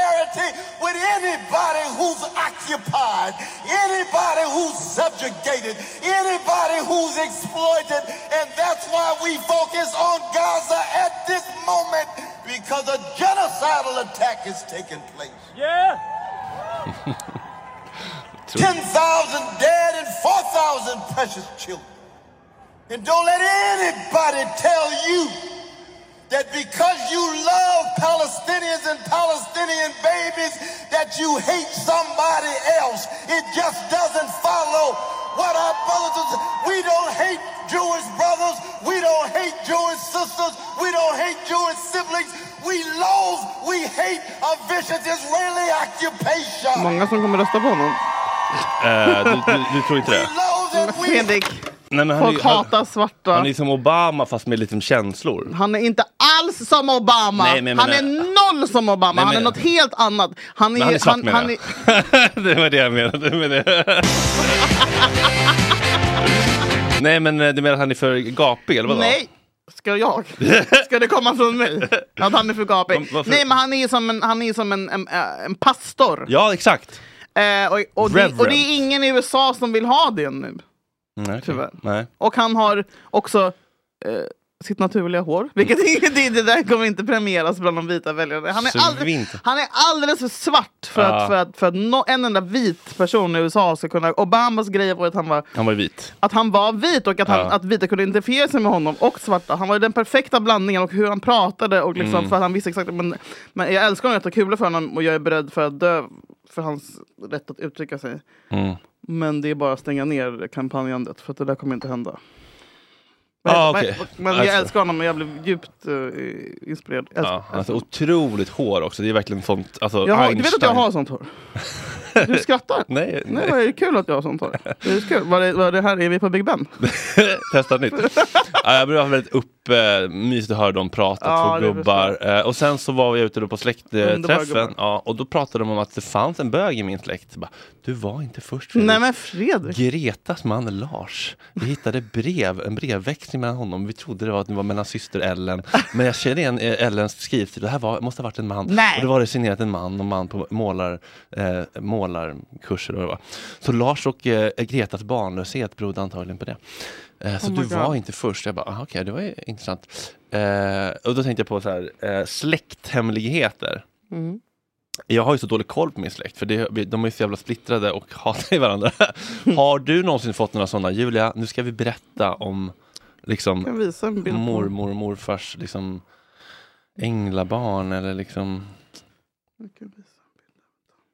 who's occupied, anybody who's subjugated, anybody who's exploited. And that's why we focus on Gaza at this moment because a genocidal attack is taking place. Yeah. 10,000 dead and 4,000 precious children. And don't let anybody tell you that because you love Palestinians and Palestinian babies, that you hate somebody else. It just doesn't follow what our brothers and we don't hate Jewish brothers, we don't hate Jewish sisters, we don't hate Jewish siblings. We loathe, we hate a vicious Israeli occupation. Många som kommer rösta på honom. Eh, du, du, du tror inte det? Men Fredrik, Nej, men han, är folk ju- han, hatar svarta. han är som Obama fast med lite känslor. Han är inte alls som Obama. Nej, men han är menar- noll som Obama. Nej, han är men- något helt annat. Han är, Men han är svart han, menar han jag. är, det var det jag menade med det. Nej men eh, du menar att han är för gapig eller vadå? Nej! Ska jag? Ska det komma från mig? Att han är för gapig? Var- varför? Nej men han är som en, han är som en, en, en pastor. Ja exakt. Eh, och, och, det, och det är ingen i USA som vill ha det nu. Nej. Tyvärr. Nej. Och han har också eh, sitt naturliga hår. Vilket det, det där kommer inte premieras bland de vita väljarna. Han är, alldeles, han är alldeles för svart för Ja. att, för att, för att nå, en enda vit person i USA ska kunna... Obamas grej var att han var Han var vit. att han var vit och att, han, Ja. att vita kunde identifiera sig med honom och svarta. Han var den perfekta blandningen och hur han pratade och liksom Mm. för att han visste exakt. Men, men jag älskar honom, jag tar kulor för honom och jag är beredd för att dö för hans rätt att uttrycka sig. Mm. Men det är bara att stänga ner kampanjandet för att det där kommer inte hända. Ah, Men- okej. Men jag Alltså. älskar honom och jag blev djupt uh, inspirerad. Älskar- Ja, han har otroligt hår också. Det är verkligen sånt. Alltså, jag har, du vet att jag har sånt hår? Du skrattar? Nej, Nej, är det kul att jag har sånt hår? Det är kul. Var det, var det här, är vi på Big Ben? Testa nytt. ja, jag blev väldigt upp, eh, mysigt att höra dem prata, Ja, två det gubbar. Eh, och sen så var vi ute då på släktträffen. Ja, och då pratade de om att det fanns en bög i min släkt. Bara, du var inte först Fredrik. Nej men Fredrik. Gretas man Lars. Vi hittade brev, en brevväxling mellan honom. Vi trodde det var att det var mellan syster Ellen. Men jag kände igen eh, Ellens skrivstil. Det här var, måste ha varit en man. Nej. Och då var det signerat en man och man på målar, eh, målarkurser. Och det var. Så Lars och eh, Gretas barnlöshet berodde antagligen på det. Eh, så Oh du God. var inte först. Jag bara, okej, det var intressant. Eh, och då tänkte jag på så här, eh, släkthemligheter. Mm. Jag har ju så dålig koll på min släkt för det, de är så jävla splittrade och hatar varandra. har du någonsin fått några sådana? Julia, nu ska vi berätta om liksom mormor och morfars liksom änglabarn eller liksom.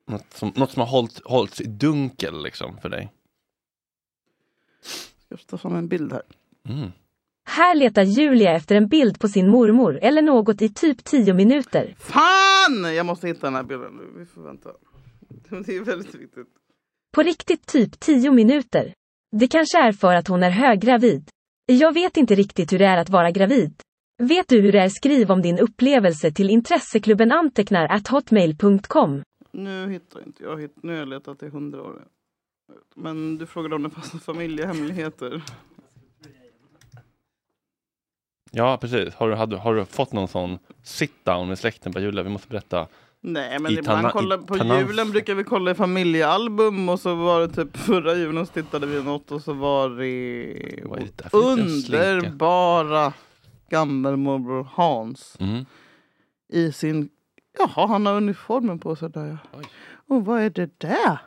Något som, något som har hållit, hållits i dunkel liksom för dig. Jag ska ta fram en bild här. Mm. Här letar Julia efter en bild på sin mormor eller något i typ 10 minuter. Fan! Jag måste hitta den här bilden nu. Vi får vänta. Det är väldigt viktigt. På riktigt typ 10 minuter. Det kanske är för att hon är höggravid. Jag vet inte riktigt hur det är att vara gravid. Vet du hur det är? Skriv om din upplevelse till intresseklubben antecknar at hotmail.com. Nu hittar inte jag. Hitt, nu har jag letat i hundra år. Men du frågade om det fanns familjehemligheter. Ja, precis. Har du, har, du, har du fått någon sån sit-down med släkten på Julia? Vi måste berätta. Nej, men ibland Tana- kolla, i på julen brukar vi kolla i familjealbum och så var det typ förra julen så tittade vi något och så var det Vad är det underbara gammelmorbror Hans Mm. i sin, jaha han har uniformen på sig där ja. Och vad är det där?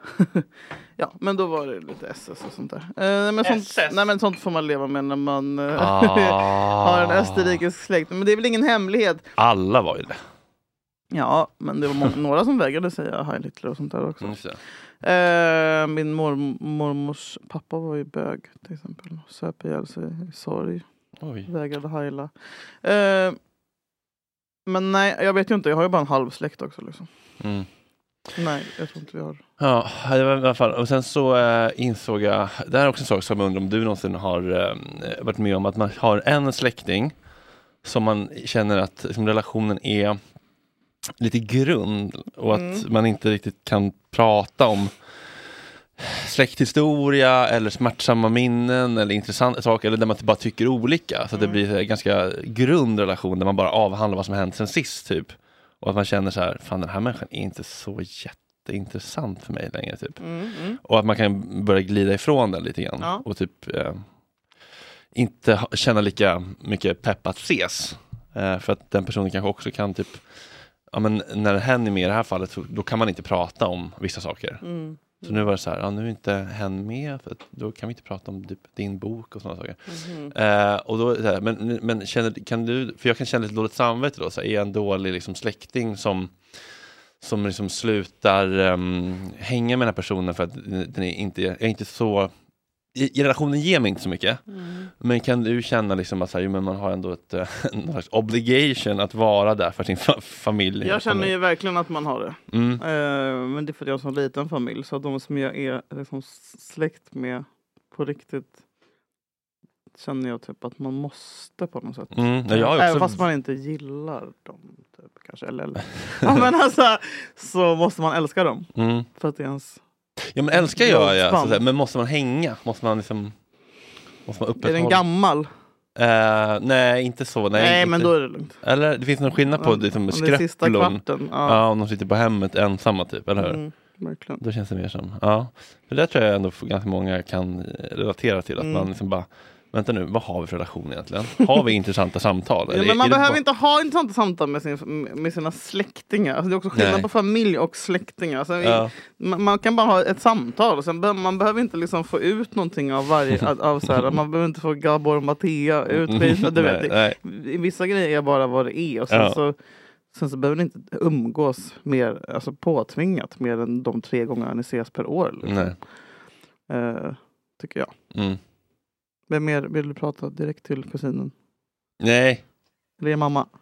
ja men då var det lite SS och sånt där. Eh, men sånt, nej men sånt får man leva med när man eh, Ah. har en österrikisk släkt. Men det är väl ingen hemlighet. Alla var ju det. Ja, men det var må- några som vägrade säga Heil Hitler och sånt där också. Mm. Eh, min mor, mormors pappa var ju bög till exempel. Söp ihjäl sig i sorg. Oj. Vägrade heila. Eh, men nej, jag vet ju inte. Jag har ju bara en halv släkt också. Liksom. Mm. Nej, jag tror inte vi har. Ja, i alla fall. Och sen så eh, insåg jag, det här är också en sak som jag undrar om du någonsin har eh, varit med om, att man har en släkting som man känner att liksom, relationen är lite grund och att Mm. man inte riktigt kan prata om släkthistoria eller smärtsamma minnen eller intressanta saker eller där man bara tycker olika. Så att det blir en ganska grund relation där man bara avhandlar vad som hänt sen sist typ. Och att man känner så här, fan den här människan är inte så jätteintressant för mig längre typ. Mm, mm. Och att man kan börja glida ifrån den lite grann. Ja. Och typ eh, inte känna lika mycket pepp att ses. Eh, för att den personen kanske också kan typ, ja men när hen är med i det här fallet, så, då kan man inte prata om vissa saker. Så nu var det så här, ja nu är inte hen med, för då kan vi inte prata om typ, din bok och sådana saker. Mhm. Eh, och då, så här, men men känner, kan du, för jag kan känna lite dåligt samvete då, så här, är jag en dålig liksom, släkting som som liksom slutar ehm, hänga med den här personen för att den är inte, jag är inte så relationen ger mig inte så mycket. Mm. Men kan du känna liksom att så här, men man har ändå ett, eh, någon slags obligation att vara där för sin fa- familj? Jag känner ju verkligen att man har det. Mm. Eh, men det är för att jag har en så liten familj. Så de som jag är liksom släkt med på riktigt känner jag typ att man måste på något sätt. Mm, också- Även fast man inte gillar dem. Typ, kanske. Eller, eller. ja, men alltså, så måste man älska dem. Mm. För att det är ens Ja men älskar jag ja, så blodsband. att säga, men måste man hänga? Måste man liksom Måste man Är den gammal? Eh, nej inte så. Nej, Nej, inte. men då är det lugnt. Eller det finns någon skillnad på Ja, liksom, skräpplon. Ja. ja. om de sitter på hemmet ensamma typ, eller hur? Mm, verkligen. Då känns det mer som, ja. För det tror jag ändå ganska många kan relatera till. Att Mm. man liksom bara, vänta nu, vad har vi för relation egentligen? Har vi intressanta samtal? Ja, men man behöver bara- inte ha intressanta samtal med, sin, med sina släktingar. Alltså det är också skillnad Nej. på familj och släktingar. Alltså Ja. man, man kan bara ha ett samtal. Sen be, man behöver inte liksom få ut någonting av varje... av, av så här, man behöver inte få Gabor och Mattea utvisade. Du vet, Nej, Vissa grejer är bara vad det är. Och sen, Ja. så, sen så behöver ni inte umgås mer alltså påtvingat mer än de tre gånger ni ses per år. Liksom. Eh, tycker jag. Mm. Vem mer vill du prata direkt till kusinen? Nej. Eller är mamma?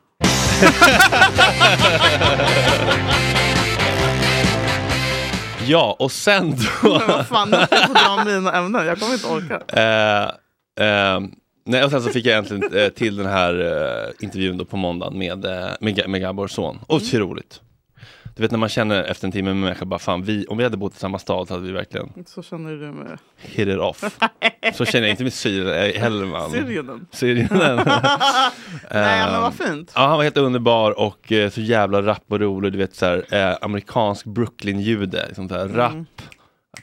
Ja, och sen då... Men vad fan, nu får jag dra mina ämnen. Jag kommer inte orka. Eh, eh, nej, och sen så fick jag äntligen eh, till den här eh, intervjun då på måndagen med, med, med Gabors son. Otroligt. Du vet när man känner efter en timme med människa bara fan, vi, om vi hade bott i samma stad så hade vi verkligen Så känner du med hit it off. Så känner jag inte med Syrien eh, heller man. Syrien. Syrien. Nej, men vad Ehm, fint. Ja, han var helt underbar och eh, så jävla rapp och rolig. Du vet så här, eh, amerikansk Brooklyn-jude. Liksom så här, Mm. Rapp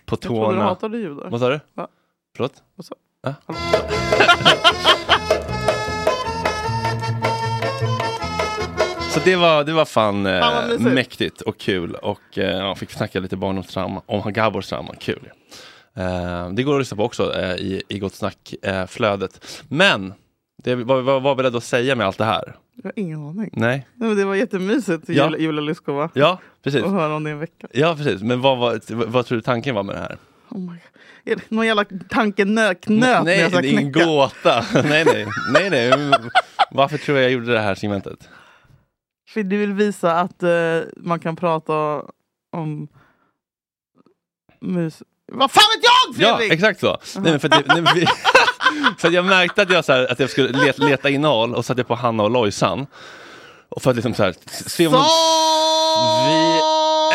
på Jag trodde du tårna. hatade judar. Vad sa du? Va? Förlåt? Vad sa- Ja. Så det var, det var fan eh, Fan, vad mysigt. mäktigt och kul och eh, ja, fick snacka lite barndomstrauma om Gabors trauma, kul. Eh, det går att lyssna på också eh, i, i Gott Snack-flödet. Men, det, vad, vad var beredd att säga med allt det här? Jag har ingen aning. Nej? Nej, men det var jättemysigt, Ja. Julia, Julia Lyskova. Ja, precis. Att höra om din vecka. Ja, precis. Men vad, vad, vad tror du tanken var med det här? Oh my God. Det Någon jävla tankenöt knöt nej, jag det är knäcka. gåta. nej, nej, nej, nej. Varför tror jag jag gjorde det här segmentet? För du vill visa att eh, man kan prata om mus... Vad fan vet jag Ja, Fredrik? exakt så. Nej, men för, att, det- nej, för jag märkte att jag, så här, att jag skulle leta, leta innehåll och satte på Hanna och Lojsan. Och för att liksom så här, se om de, vi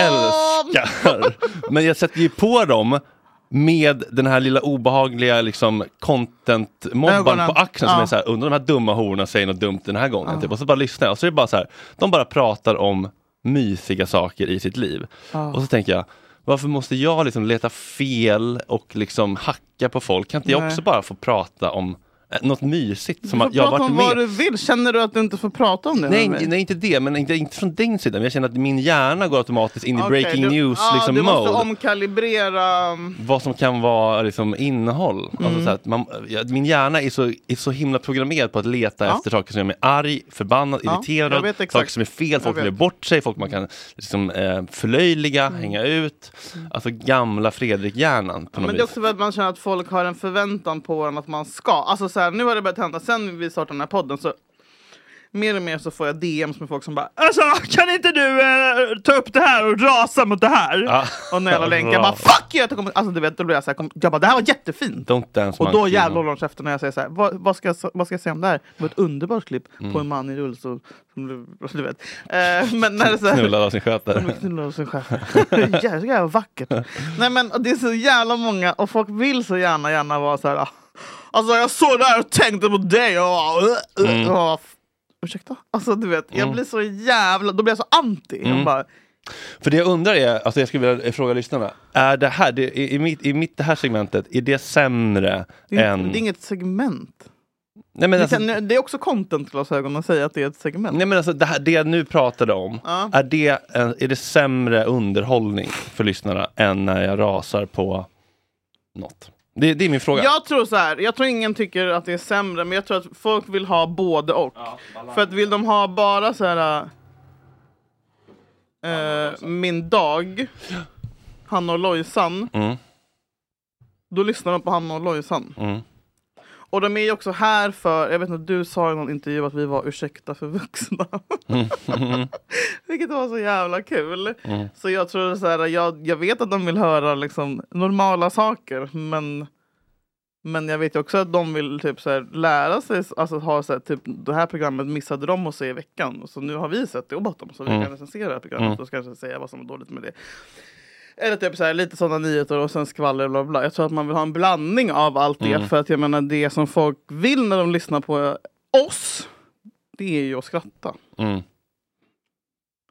älskar. Men jag sätter ju på dem med den här lilla obehagliga liksom, content-mobban Ögonen. på axeln som Ja. är så här, undrar de här dumma hororna säger något dumt den här gången. Typ. Och så bara lyssnar jag och så är det bara så här, de bara pratar om mysiga saker i sitt liv. Ja. Och så tänker jag, varför måste jag liksom leta fel och liksom hacka på folk? Kan inte jag Nej. också bara få prata om något mysigt Du som får jag prata om vad du vill. Känner du att du inte får prata om det? Nej, nej, inte det, men inte, inte från din sida. Men jag känner att min hjärna går automatiskt in i Okej, breaking du, news ja, liksom, Du måste mode. omkalibrera... um, Vad som kan vara liksom, innehåll. Alltså, Mm. så att man, ja, min hjärna är så, är så himla programmerad på att leta Ja. efter saker som gör mig arg, förbannad, Ja, irriterad, saker som är fel, folk som gör bort sig, folk man kan liksom, eh, förlöjliga, Mm. hänga ut. Alltså gamla Fredrik-hjärnan något Men det är vis. också för att man känner att folk har en förväntan på en att man ska. Alltså så här, nu har det börjat hända, sen vi startade den här podden så mer och mer så får jag DMs med folk som bara Alltså kan inte du eh, ta upp det här och rasa mot det här? Ja. Och när jävla länk, jag bara fuck you! Jag, alltså, du vet, då blir jag, så här, kom, jag bara det här var jättefint! Och då jävlar håller de käften när jag säger så här, vad, vad, ska, jag, vad ska jag säga om det här? Det var ett underbart klipp Mm. på en man i rullstol. Som du, vet. Eh, men när det så här, Knullad av sin skötare. Knullad av sin så jävla vackert. Nej men det är så jävla många och folk vill så gärna gärna vara så här. "Ah, Alltså jag såg det här och tänkte på dig och, Mm. och Ursäkta? Alltså du vet, jag Mm. blir så jävla, då blir jag så anti. Mm. Jag bara, För det jag undrar är, alltså jag skulle vilja fråga lyssnarna, är det här, det, i, i, mitt, i mitt det här segmentet, är det sämre det, är, än... det är inget segment. Nej, men det, alltså, kan, det är också content-glasögon att säga att det är ett segment. nej, men alltså det, här, det jag nu pratade om, Ja. är, det, är det sämre underhållning för lyssnarna än när jag rasar på något? Det, det är min fråga. Jag tror så här, jag tror ingen tycker att det är sämre, men jag tror att folk vill ha både och. För att vill de ha bara så här eh, Min dag, Hanna och Lojsan, Mm, då lyssnar de på Hanna och Lojsan. mm. Och de är ju också här för, jag vet inte, du sa i någon intervju att vi var ursäkta för vuxna. Mm. Vilket var så jävla kul. Mm. Så jag tror så här, jag, jag vet att de vill höra liksom normala saker, men men jag vet ju också att de vill typ så här, lära sig, alltså ha så här, typ det här programmet missade de att se i veckan. Så nu har vi sett det åt dem så vi Mm. kan recensera det här programmet Mm. och kanske säga vad som är dåligt med det. Eller typ så här, lite sådana nyheter och sen skvaller bla bla. Jag tror att man vill ha en blandning av allt det. Mm. För att jag menar det som folk vill när de lyssnar på oss, det är ju att skratta. Mm.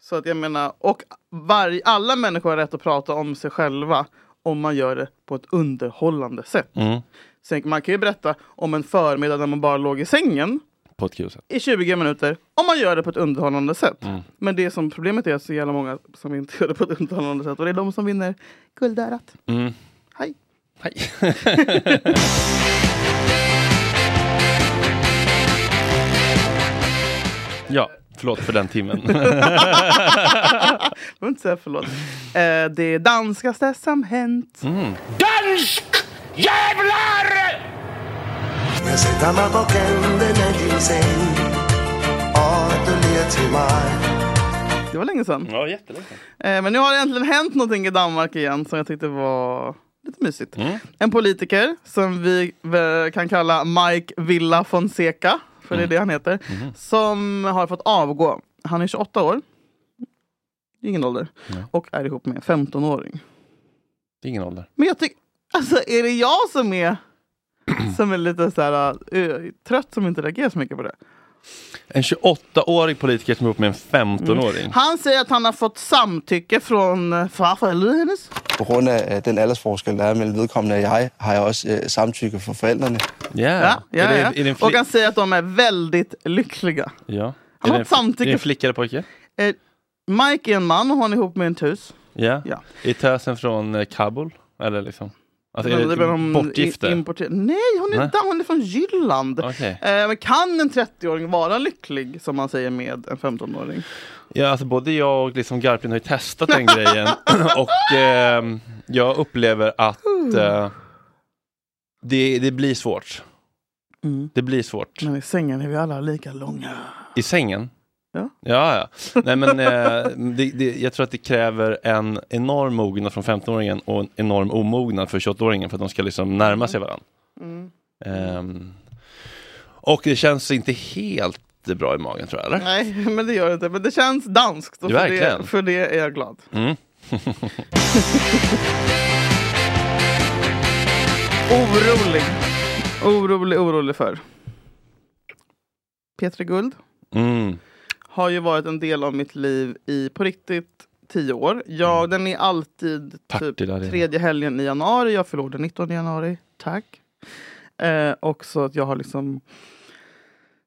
Så att jag menar, och varje, alla människor har rätt att prata om sig själva om man gör det på ett underhållande sätt. Mm. Sen, man kan ju berätta om en förmiddag när man bara låg i sängen På ett kul sätt. i 20 minuter om man gör det på ett underhållande sätt. Mm. Men det som problemet är att så jävla många som inte gör det på ett underhållande sätt och det är de som vinner guldörat. Mm. Hej. Hej. ja, förlåt för den timmen. Jag vill inte säga förlåt. Eh, det danskaste som hänt. Mm. Dansk jävlar! Jeg sætter mig på kanten af din seng Og du ler til mig Det var länge sedan. Ja, jättelänge. Eh, men nu har det äntligen hänt någonting i Danmark igen som jag tyckte var lite mysigt. Mm. En politiker som vi eh, kan kalla Mike Villa Fonseca, för det är det han heter, Mhm. som har fått avgå. Han är 28 år, ingen ålder, Nej. och är ihop med en 15-åring. Det är ingen ålder. Men jag tycker, alltså är det jag som är som är lite så här, uh, trött som inte reagerar så mycket på det? En 28-årig politiker som är ihop med en 15-åring. Han säger att han har fått samtycke från eh, farfar eller hennes. På grund af øh, den aldersforskel, der er mellem vedkommende og jeg, har jeg også øh, samtykke fra forældrene. Yeah. Ja, ja, Är det, ja. Är det Och han säger att de är väldigt lyckliga. ja. Han är har det en, samtycke- Är det en flicka eller pojke? Eh, Mike är en man och hon är ihop med en tus. Ja. Ja. Är tösen från eh, Kabul? Eller liksom? Alltså, är det, de bortgifte? importer- Nej, hon är, Nej. hon är från Jylland. Okej. Eh, men kan en 30-åring vara lycklig, som man säger med en 15-åring? Ja, alltså både jag och liksom Garpin har ju testat den grejen. och ehm, jag upplever att eh, det, det blir svårt. Mm. Det blir svårt. Men i sängen är vi alla lika långa. I sängen? Ja. Ja, ja. Nej, men, eh, det, det, jag tror att det kräver en enorm mognad från 15-åringen och en enorm omognad för 28-åringen för att de ska liksom närma sig varandra. Mm. Ehm, och det känns inte helt bra i magen tror jag, eller? Nej, men det gör det inte. Men det känns danskt och för det, för det är jag glad. Mm. Orolig. Orolig, orolig för. Petra Guld Mm. Har ju varit en del av mitt liv i på riktigt tio år. Jag, Den är alltid typ tredje helgen i januari. Jag förlorade den 19 januari. Tack. Eh, också att jag har liksom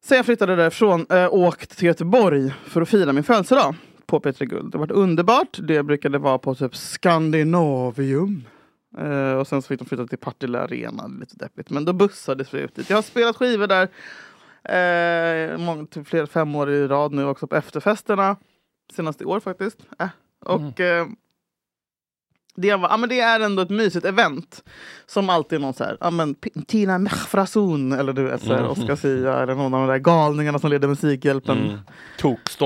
Sen jag flyttade därifrån eh, åkt till Göteborg för att fira min födelsedag på Petra Guld. Det har varit underbart. Det brukade vara på typ Skandinavium. Eh, och sen så fick de flytta till Partille Arena, lite deppigt. Men då bussades vi ut dit. Jag har spelat skivor där eh, många, typ flera, fem år i rad nu också på efterfesterna. Senaste år faktiskt. Äh. Och eh, det, var, ja, men det är ändå ett mysigt event. Som alltid är någon så här, ja, men, Tina Mechfrasun eller du vet, så här, Mm. Oscar Sia eller någon av de där galningarna som leder Musikhjälpen. Mm.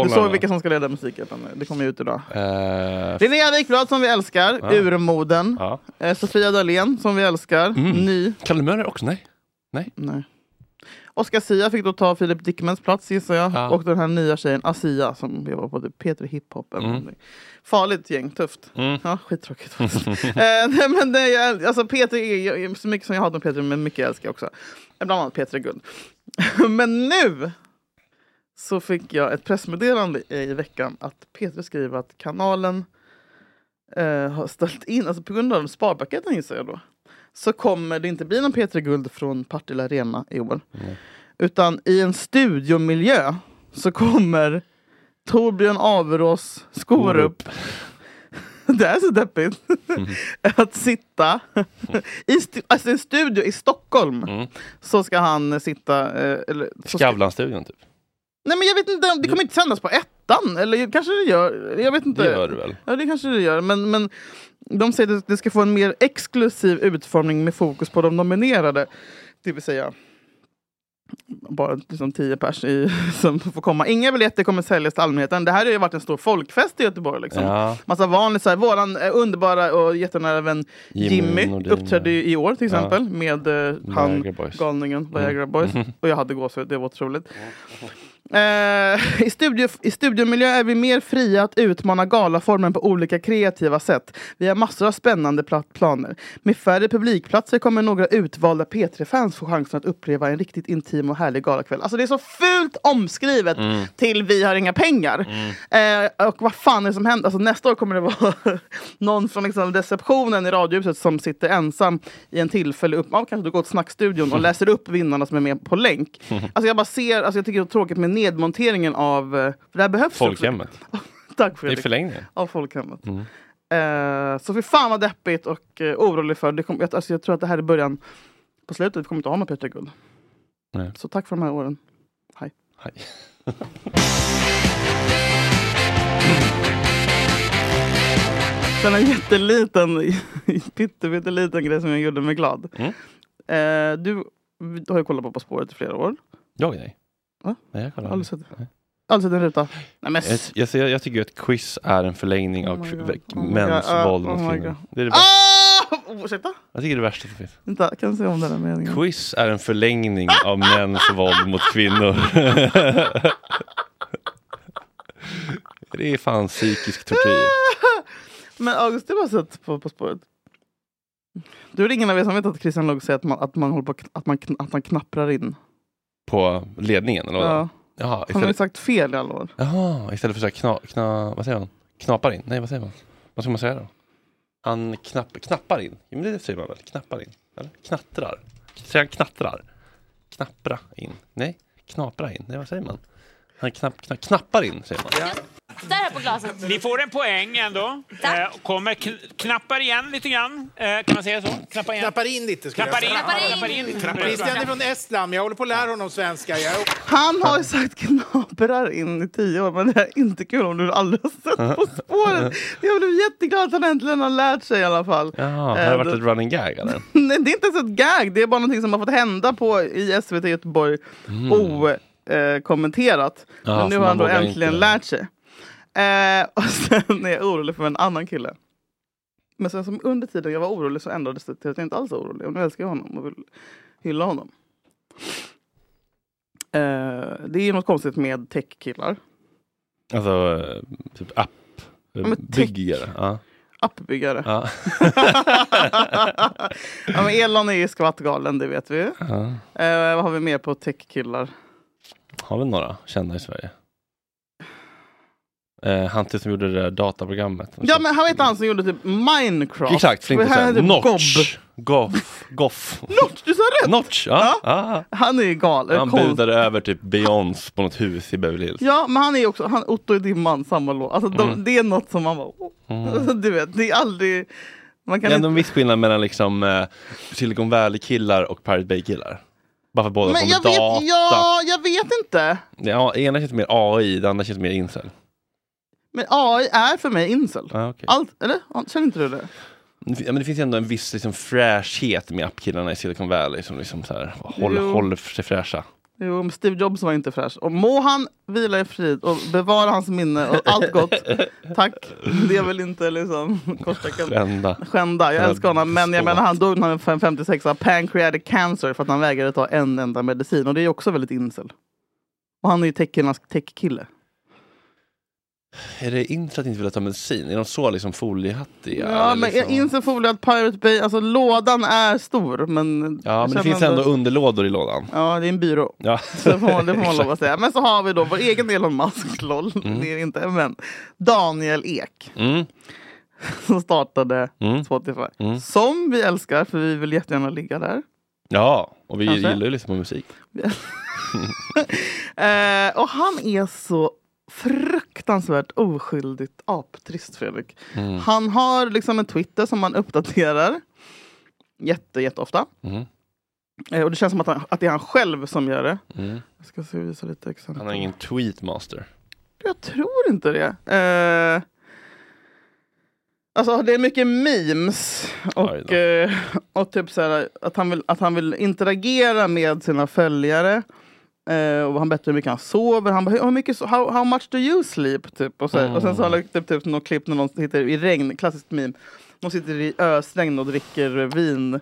Du såg vilka som ska leda Musikhjälpen nu. Det kommer ju ut idag. Eh, Linnea Wikblad som vi älskar, Ja. Urmoden. Eh, Sofia Dalén som vi älskar, Mm. ny. Kalle Möller också? Nej. Nej. Nej. Oscar Sia fick då ta Filip Dickmans plats gissar jag. Ja. Och den här nya tjejen Asia som jobbar på typ Peter Hiphop. Mm. Farligt gäng, tufft. Mm. Ja, skittråkigt faktiskt. eh, nej, men det är, alltså Peter är så mycket som jag hatar Peter men mycket älskar jag också. Eh, Bland annat Peter Guld. men nu så fick jag ett pressmeddelande i, veckan att Peter skriver att kanalen eh, har ställt in, alltså på grund av sparpaketen gissar jag då, så kommer det inte bli någon Peter Guld från Partille Arena i år. Utan i en studiomiljö så kommer Torbjörn Averås Skorup det är så deppigt. att sitta i stu- alltså en studio i Stockholm. Så ska han sitta... Eh, Skavlan-studion typ. Nej men jag vet inte, det kommer inte sändas på ettan. Eller kanske det gör. Jag vet inte. Det gör det väl? Ja det kanske det gör. Men, men de säger att det ska få en mer exklusiv utformning med fokus på de nominerade. Det vill säga bara liksom tio pers i, som får komma. Inga biljetter kommer säljas till allmänheten. Det här har ju varit en stor folkfest i Göteborg. Liksom. Ja. Massa vanligt, så här, våran eh, underbara och jättenära vän Jimmy Jimmy, uppträdde ju i år till Ja. exempel med eh, han, Boys. galningen Viagra Mm. Boys. Och jag hade gåshud, det var otroligt. Eh, i, studio, I studiomiljö är vi mer fria att utmana galaformen på olika kreativa sätt. Vi har massor av spännande pla- planer. Med färre publikplatser kommer några utvalda P3-fans få chansen att uppleva en riktigt intim och härlig galakväll. Alltså det är så fult omskrivet Mm. till Vi har inga pengar. Eh, och vad fan är det som händer? Alltså, nästa år kommer det vara någon från liksom, receptionen i Radiohuset som sitter ensam i en tillfällig upp... Ja, kanske du går till snackstudion och läser upp vinnarna som är med på länk. Alltså jag bara ser, alltså jag tycker det är tråkigt med nedmonteringen av... eh, För det här behövs. Folkhemmet. Tack Det Fredrik. är förlängningen. Av folkhemmet. Mm. Eh, så för fan vad deppigt och eh, orolig för. Det kom, jag, alltså jag tror att det här är början på slutet. Vi kommer inte ha någon Peter Guld. Nej. Så tack för de här åren. Hej. Hej. Sen en jätteliten, pytteliten grej som jag gjorde mig glad. Mm. Du, du har ju kollat på På spåret i flera år. Jag nej. Va? Nej, jag kollar. Aldrig sett, aldrig sett en ruta. Nej, men, Jag, jag, ser- jag tycker att quiz är en förlängning av Oh my kv- God. Oh my mäns God. Våld mot oh my kvinnor. God. Det är det värsta. ah! Oh, ursäkta? Jag tycker det är det värsta som finns. Vänta, kan jag se om den här meningen? Quiz är en förlängning av mäns våld mot kvinnor. det är fan psykisk tortyr. Men August, du har sett på På spåret? Du är det ingen av er som vet att Christian Lugg säger att man, att man, håller på, att att man, kn- att man knapprar in? På ledningen eller vad? Ja. Jaha, Han har ju istället, sagt fel i alla år. Jaha, istället för att säga kna, kna, vad säger man? Knapar in? Nej, vad säger man? Vad ska man säga då? Han knapp, knappar in? Jo, men det säger man väl? Knappar in? Eller? Knattrar? Säger han knattrar? Knappra in? Nej, knapra in? Nej, vad säger man? Han knapp, knapp, knappar in, säger man. Städa på glaset. Ni får en poäng ändå. Eh, kommer kn knappar igen lite grann. Eh, kan man säga så? Knappar, igen. Knappar in lite skulle Knappar jag in. Knappar in. Knappar in. Christian är från Estland, jag håller på att lära honom svenska. Jag... Han har ju sagt knaprar in i tio år, men det är inte kul om du aldrig har sett På spåret. Jag blev jätteglad att han äntligen har lärt sig i alla fall. Jaha, har det Eh, varit ett running gag eller? Nej, det är inte ens ett gag, det är bara någonting som har fått hända på i SVT Göteborg Mm. okommenterat. Ja, Men nu har han då äntligen inte- lärt sig. Eh, och sen är jag orolig för en annan kille. Men sen som under tiden jag var orolig så ändrades det till att jag inte alls är orolig. Och nu älskar jag honom och vill hylla honom. Eh, det är något konstigt med tech-killar. Alltså, eh, typ app men byggare. Ja. Appbyggare. Ja. ja, men Elon är ju skvattgalen, det vet vi. Ja. Eh, vad har vi mer på tech-killar? Har vi några kända i Sverige? Eh, han till som gjorde det där dataprogrammet. Ja men han vet han som gjorde typ Minecraft. Exakt, säga. heter Notch. Goff. Goff. Notch, du sa rätt! Notch, ja. ja. Han är ju galen. Han Konst- budade över typ Beyoncé på något hus i Beverly Hills. Ja, men han är också, han, Otto i dimman, samma låt. Alltså, de, Mm. Det är något som man bara, oh. Mm. du vet, det är aldrig... Man Det kan är ändå en viss skillnad mellan liksom, eh, Silicon Valley-killar och Pirate Bay-killar. Bara för båda Men jag vet, data. ja, jag vet inte. Ja, ena känns mer AI, det andra känns mer incel. Men AI är för mig incel. Ja, okej. Allt, eller? Känner inte du det? Ja, men det finns ändå en viss liksom, fräschhet med appkillarna i Silicon Valley som liksom så här, håller, håller sig fräscha. Jo, men Steve Jobs var inte fräsch. Och må han vila i frid och bevara hans minne och allt gott. Tack. Det är väl inte liksom korstecken. Skända. Skända. Jag Ja, älskar honom. Men jag menar han dog när han var 56 av pancreatic cancer för att han vägrade ta en enda medicin. Och det är också väldigt incel. Och han är ju tech-killarnas tech-kille. Är det inte att inte vilja ta medicin? Är de så liksom foliehattiga? Ja, men liksom? jag inser folie att Pirate Bay, alltså lådan är stor. Men, Ja, men det finns ändå underlådor i lådan. Ja, det är en byrå. Ja. Så det får man, det får man lov att säga. Men så har vi då vår egen Elon Musk, LOL. Mm. Det är det inte, men Daniel Ek. Mm. Som startade Mm. Spotify. Mm. Som vi älskar, för vi vill jättegärna ligga där. Ja, och vi Kanske. gillar ju liksom på musik. Eh, och han är så fruktansvärt oskyldigt aptrist, Fredrik. Mm. Han har liksom en Twitter som han uppdaterar jätte, jätteofta. Mm. Eh, och det känns som att, han, att det är han själv som gör det. Mm. Jag ska se, visa lite exempel. Han har ingen tweetmaster. Jag tror inte det. Eh, alltså det är mycket memes och, eh, och typ så här, att, han vill, att han vill interagera med sina följare. Eh, och han berättar hur mycket han sover. Han bara, hur mycket, how, how much do you sleep? Typ. Och, så, och sen så har han lagt upp typ, något klipp när någon sitter i regn, klassiskt meme. Någon sitter i ösregn och dricker vin.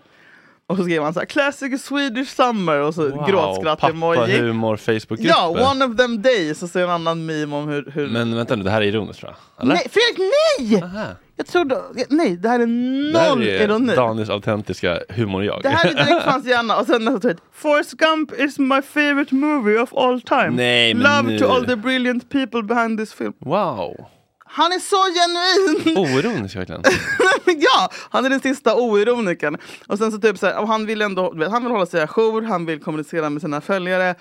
Och så skriver han så här, classic Swedish summer och så gråtskratt-emoji. Pappahumor Facebookgrupper. Ja, one of them days. Och så en annan meme om hur... hur... Men vänta nu, det här är ironiskt tror jag? Eller? Nej, Fredrik, nej! Jag trodde... Nej, det här är det här noll är ironi. Daniels autentiska humorjag. Det här är direkt från hans hjärna. Och sen nästa tweet. Forrest Gump is my favorite movie of all time. Nej, Love nu. to all the brilliant people behind this film. Wow. Han är så genuin! Oironisk verkligen. ja, han är den sista oironikern. Och sen så typ så här, och han vill ändå, vet, han vill hålla sig ajour, han vill kommunicera med sina följare.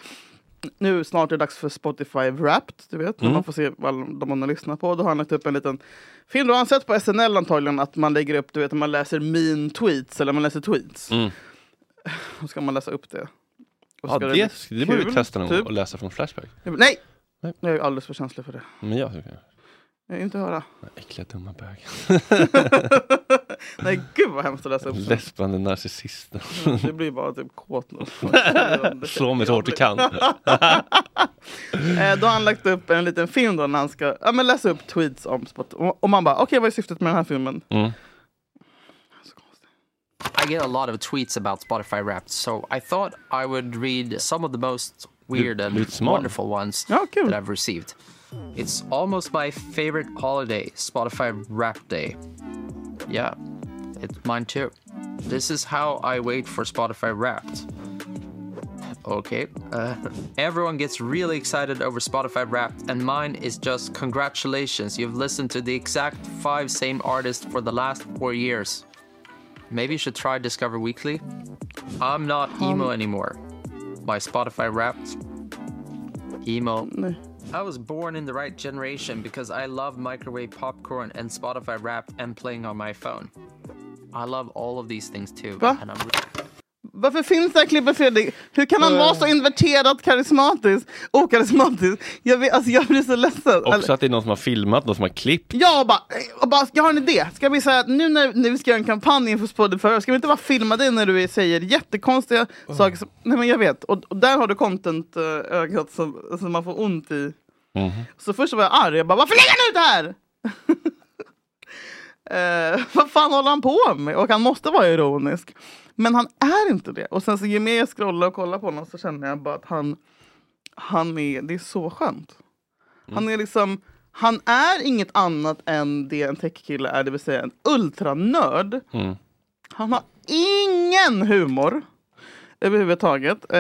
Nu snart är det dags för Spotify Wrapped, du vet, när Mm. man får se vad de man har lyssnat på. Då har han lagt upp en liten film, då har han sett på SNL antagligen att man lägger upp, du vet, man läser mean tweets eller man läser tweets. Mm. Då ska man läsa upp det. Ja, det, bli det borde vi testa någon typ. och läsa från Flashback. Nej! Jag är alldeles för känslig för det. Men jag tycker Jag vill inte höra. Äckliga dumma bög. Nej, gud vad hemskt att läsa upp. Läspande narcissister. Det blir bara typ kåt nu. Slå mig så hårt du kan. Eh, då har han lagt upp en liten film då när han ska ja, men läsa upp tweets om Spotify. Och man bara, okej vad är syftet med den här filmen? Mm. I get a lot of tweets about Spotify Wrapped, so I thought I would read some of the most weird and wonderful ones that I've received. It's almost my favorite holiday, Spotify Wrapped Day. Yeah, it's mine too. This is how I wait for Spotify Wrapped. Okay. Uh, everyone gets really excited over Spotify Wrapped, and mine is just congratulations. You've listened to the exact five same artists for the last four years. Maybe you should try Discover Weekly. I'm not emo anymore. My Spotify Wrapped. Emo. I was born in the right generation because I love microwave popcorn and Spotify rap and playing on my phone. I love all of these things too. Va? And I'm Varför finns det här klippet Fredrik? Hur kan han vara så inverterat karismatisk? Okarismatisk? Jag, vet, alltså, jag blir så ledsen. Också att det är någon som har filmat, någon som har klippt. Ja, och bara, och bara, jag har en idé. Ska vi säga att nu när, när vi ska göra en kampanj inför Spotify, ska vi inte bara filma dig när du säger jättekonstiga saker? Som, nej men jag vet. Och, och där har du content-ögat som, som man får ont i. Så först var jag arg. Jag bara, varför lägger han ut det här? Eh, vad fan håller han på med? Och han måste vara ironisk. Men han är inte det. Och sen så ju mer jag scrollar och kollar på honom så känner jag bara att han, han är, det är så skönt. Han är liksom, han är inget annat än det en techkille är, det vill säga en ultranörd. Mm. Han har ingen humor överhuvudtaget. Eh,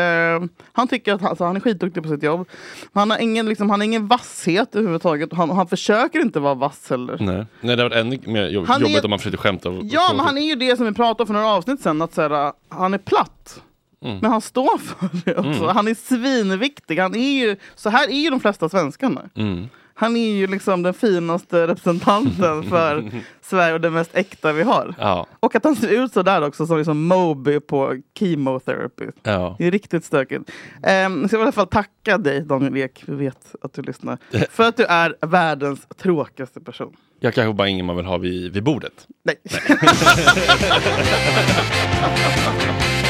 han tycker att han, alltså, han är skitduktig på sitt jobb. Han har ingen, liksom, han har ingen vasshet överhuvudtaget. Han, han försöker inte vara vass heller. Nej. Nej, det hade varit ännu mer jobb, Han är- jobbigt om man försökte skämta. och- Ja, och- men han är ju det som vi pratade om för några avsnitt sen. Att så här, han är platt. Mm. Men han står för det också. Mm. Han är svinviktig. Han är ju, så här är ju de flesta svenskarna. Mm. Han är ju liksom den finaste representanten för Sverige och det mest äkta vi har. Ja. Och att han ser ut så där också som liksom Moby på chemotherapy. Ja. Det är riktigt stökigt. Um, så jag vill i alla fall tacka dig Daniel Ek, vi vet att du lyssnar. För att du är världens tråkigaste person. Jag kanske bara ingen man vill ha vid, vid bordet. Nej.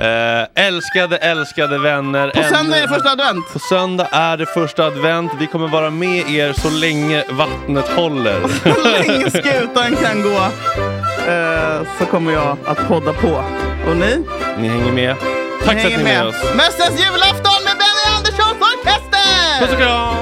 Eh, älskade, älskade vänner. På söndag är det första advent. På söndag är det första advent. Vi kommer vara med er så länge vattnet håller. Så länge skutan kan gå eh, så kommer jag att podda på. Och ni? Ni hänger med. Tack Ni för att ni är hänger med oss. Mössens julafton med Benny Anderssons orkester! Puss och kram!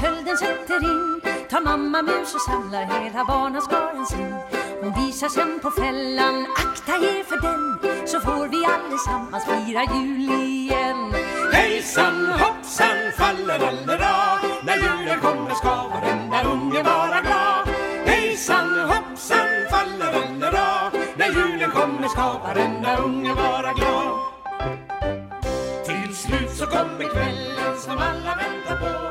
Kölden sätter in. Tar mamma mus och samlar hela barnaskaran sin. Hon visar sen på fällan, akta er för den. Så får vi allesammans fira jul igen. Hejsan hoppsan fallerallera När julen kommer ska varenda unge vara glad. Hejsan hoppsan fallerallera När julen kommer ska varenda unge vara glad. Till slut så kommer kvällen som alla väntar på.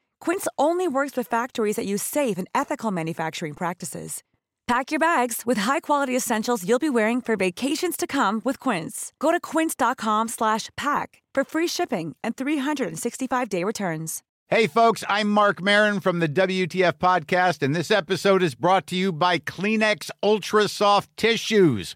Quince only works with factories that use safe and ethical manufacturing practices. Pack your bags with high-quality essentials you'll be wearing for vacations to come with Quince. Go to quince.com slash pack for free shipping and 365-day returns. Hey, folks, I'm Mark Marin from the WTF Podcast, and this episode is brought to you by Kleenex Ultra Soft Tissues,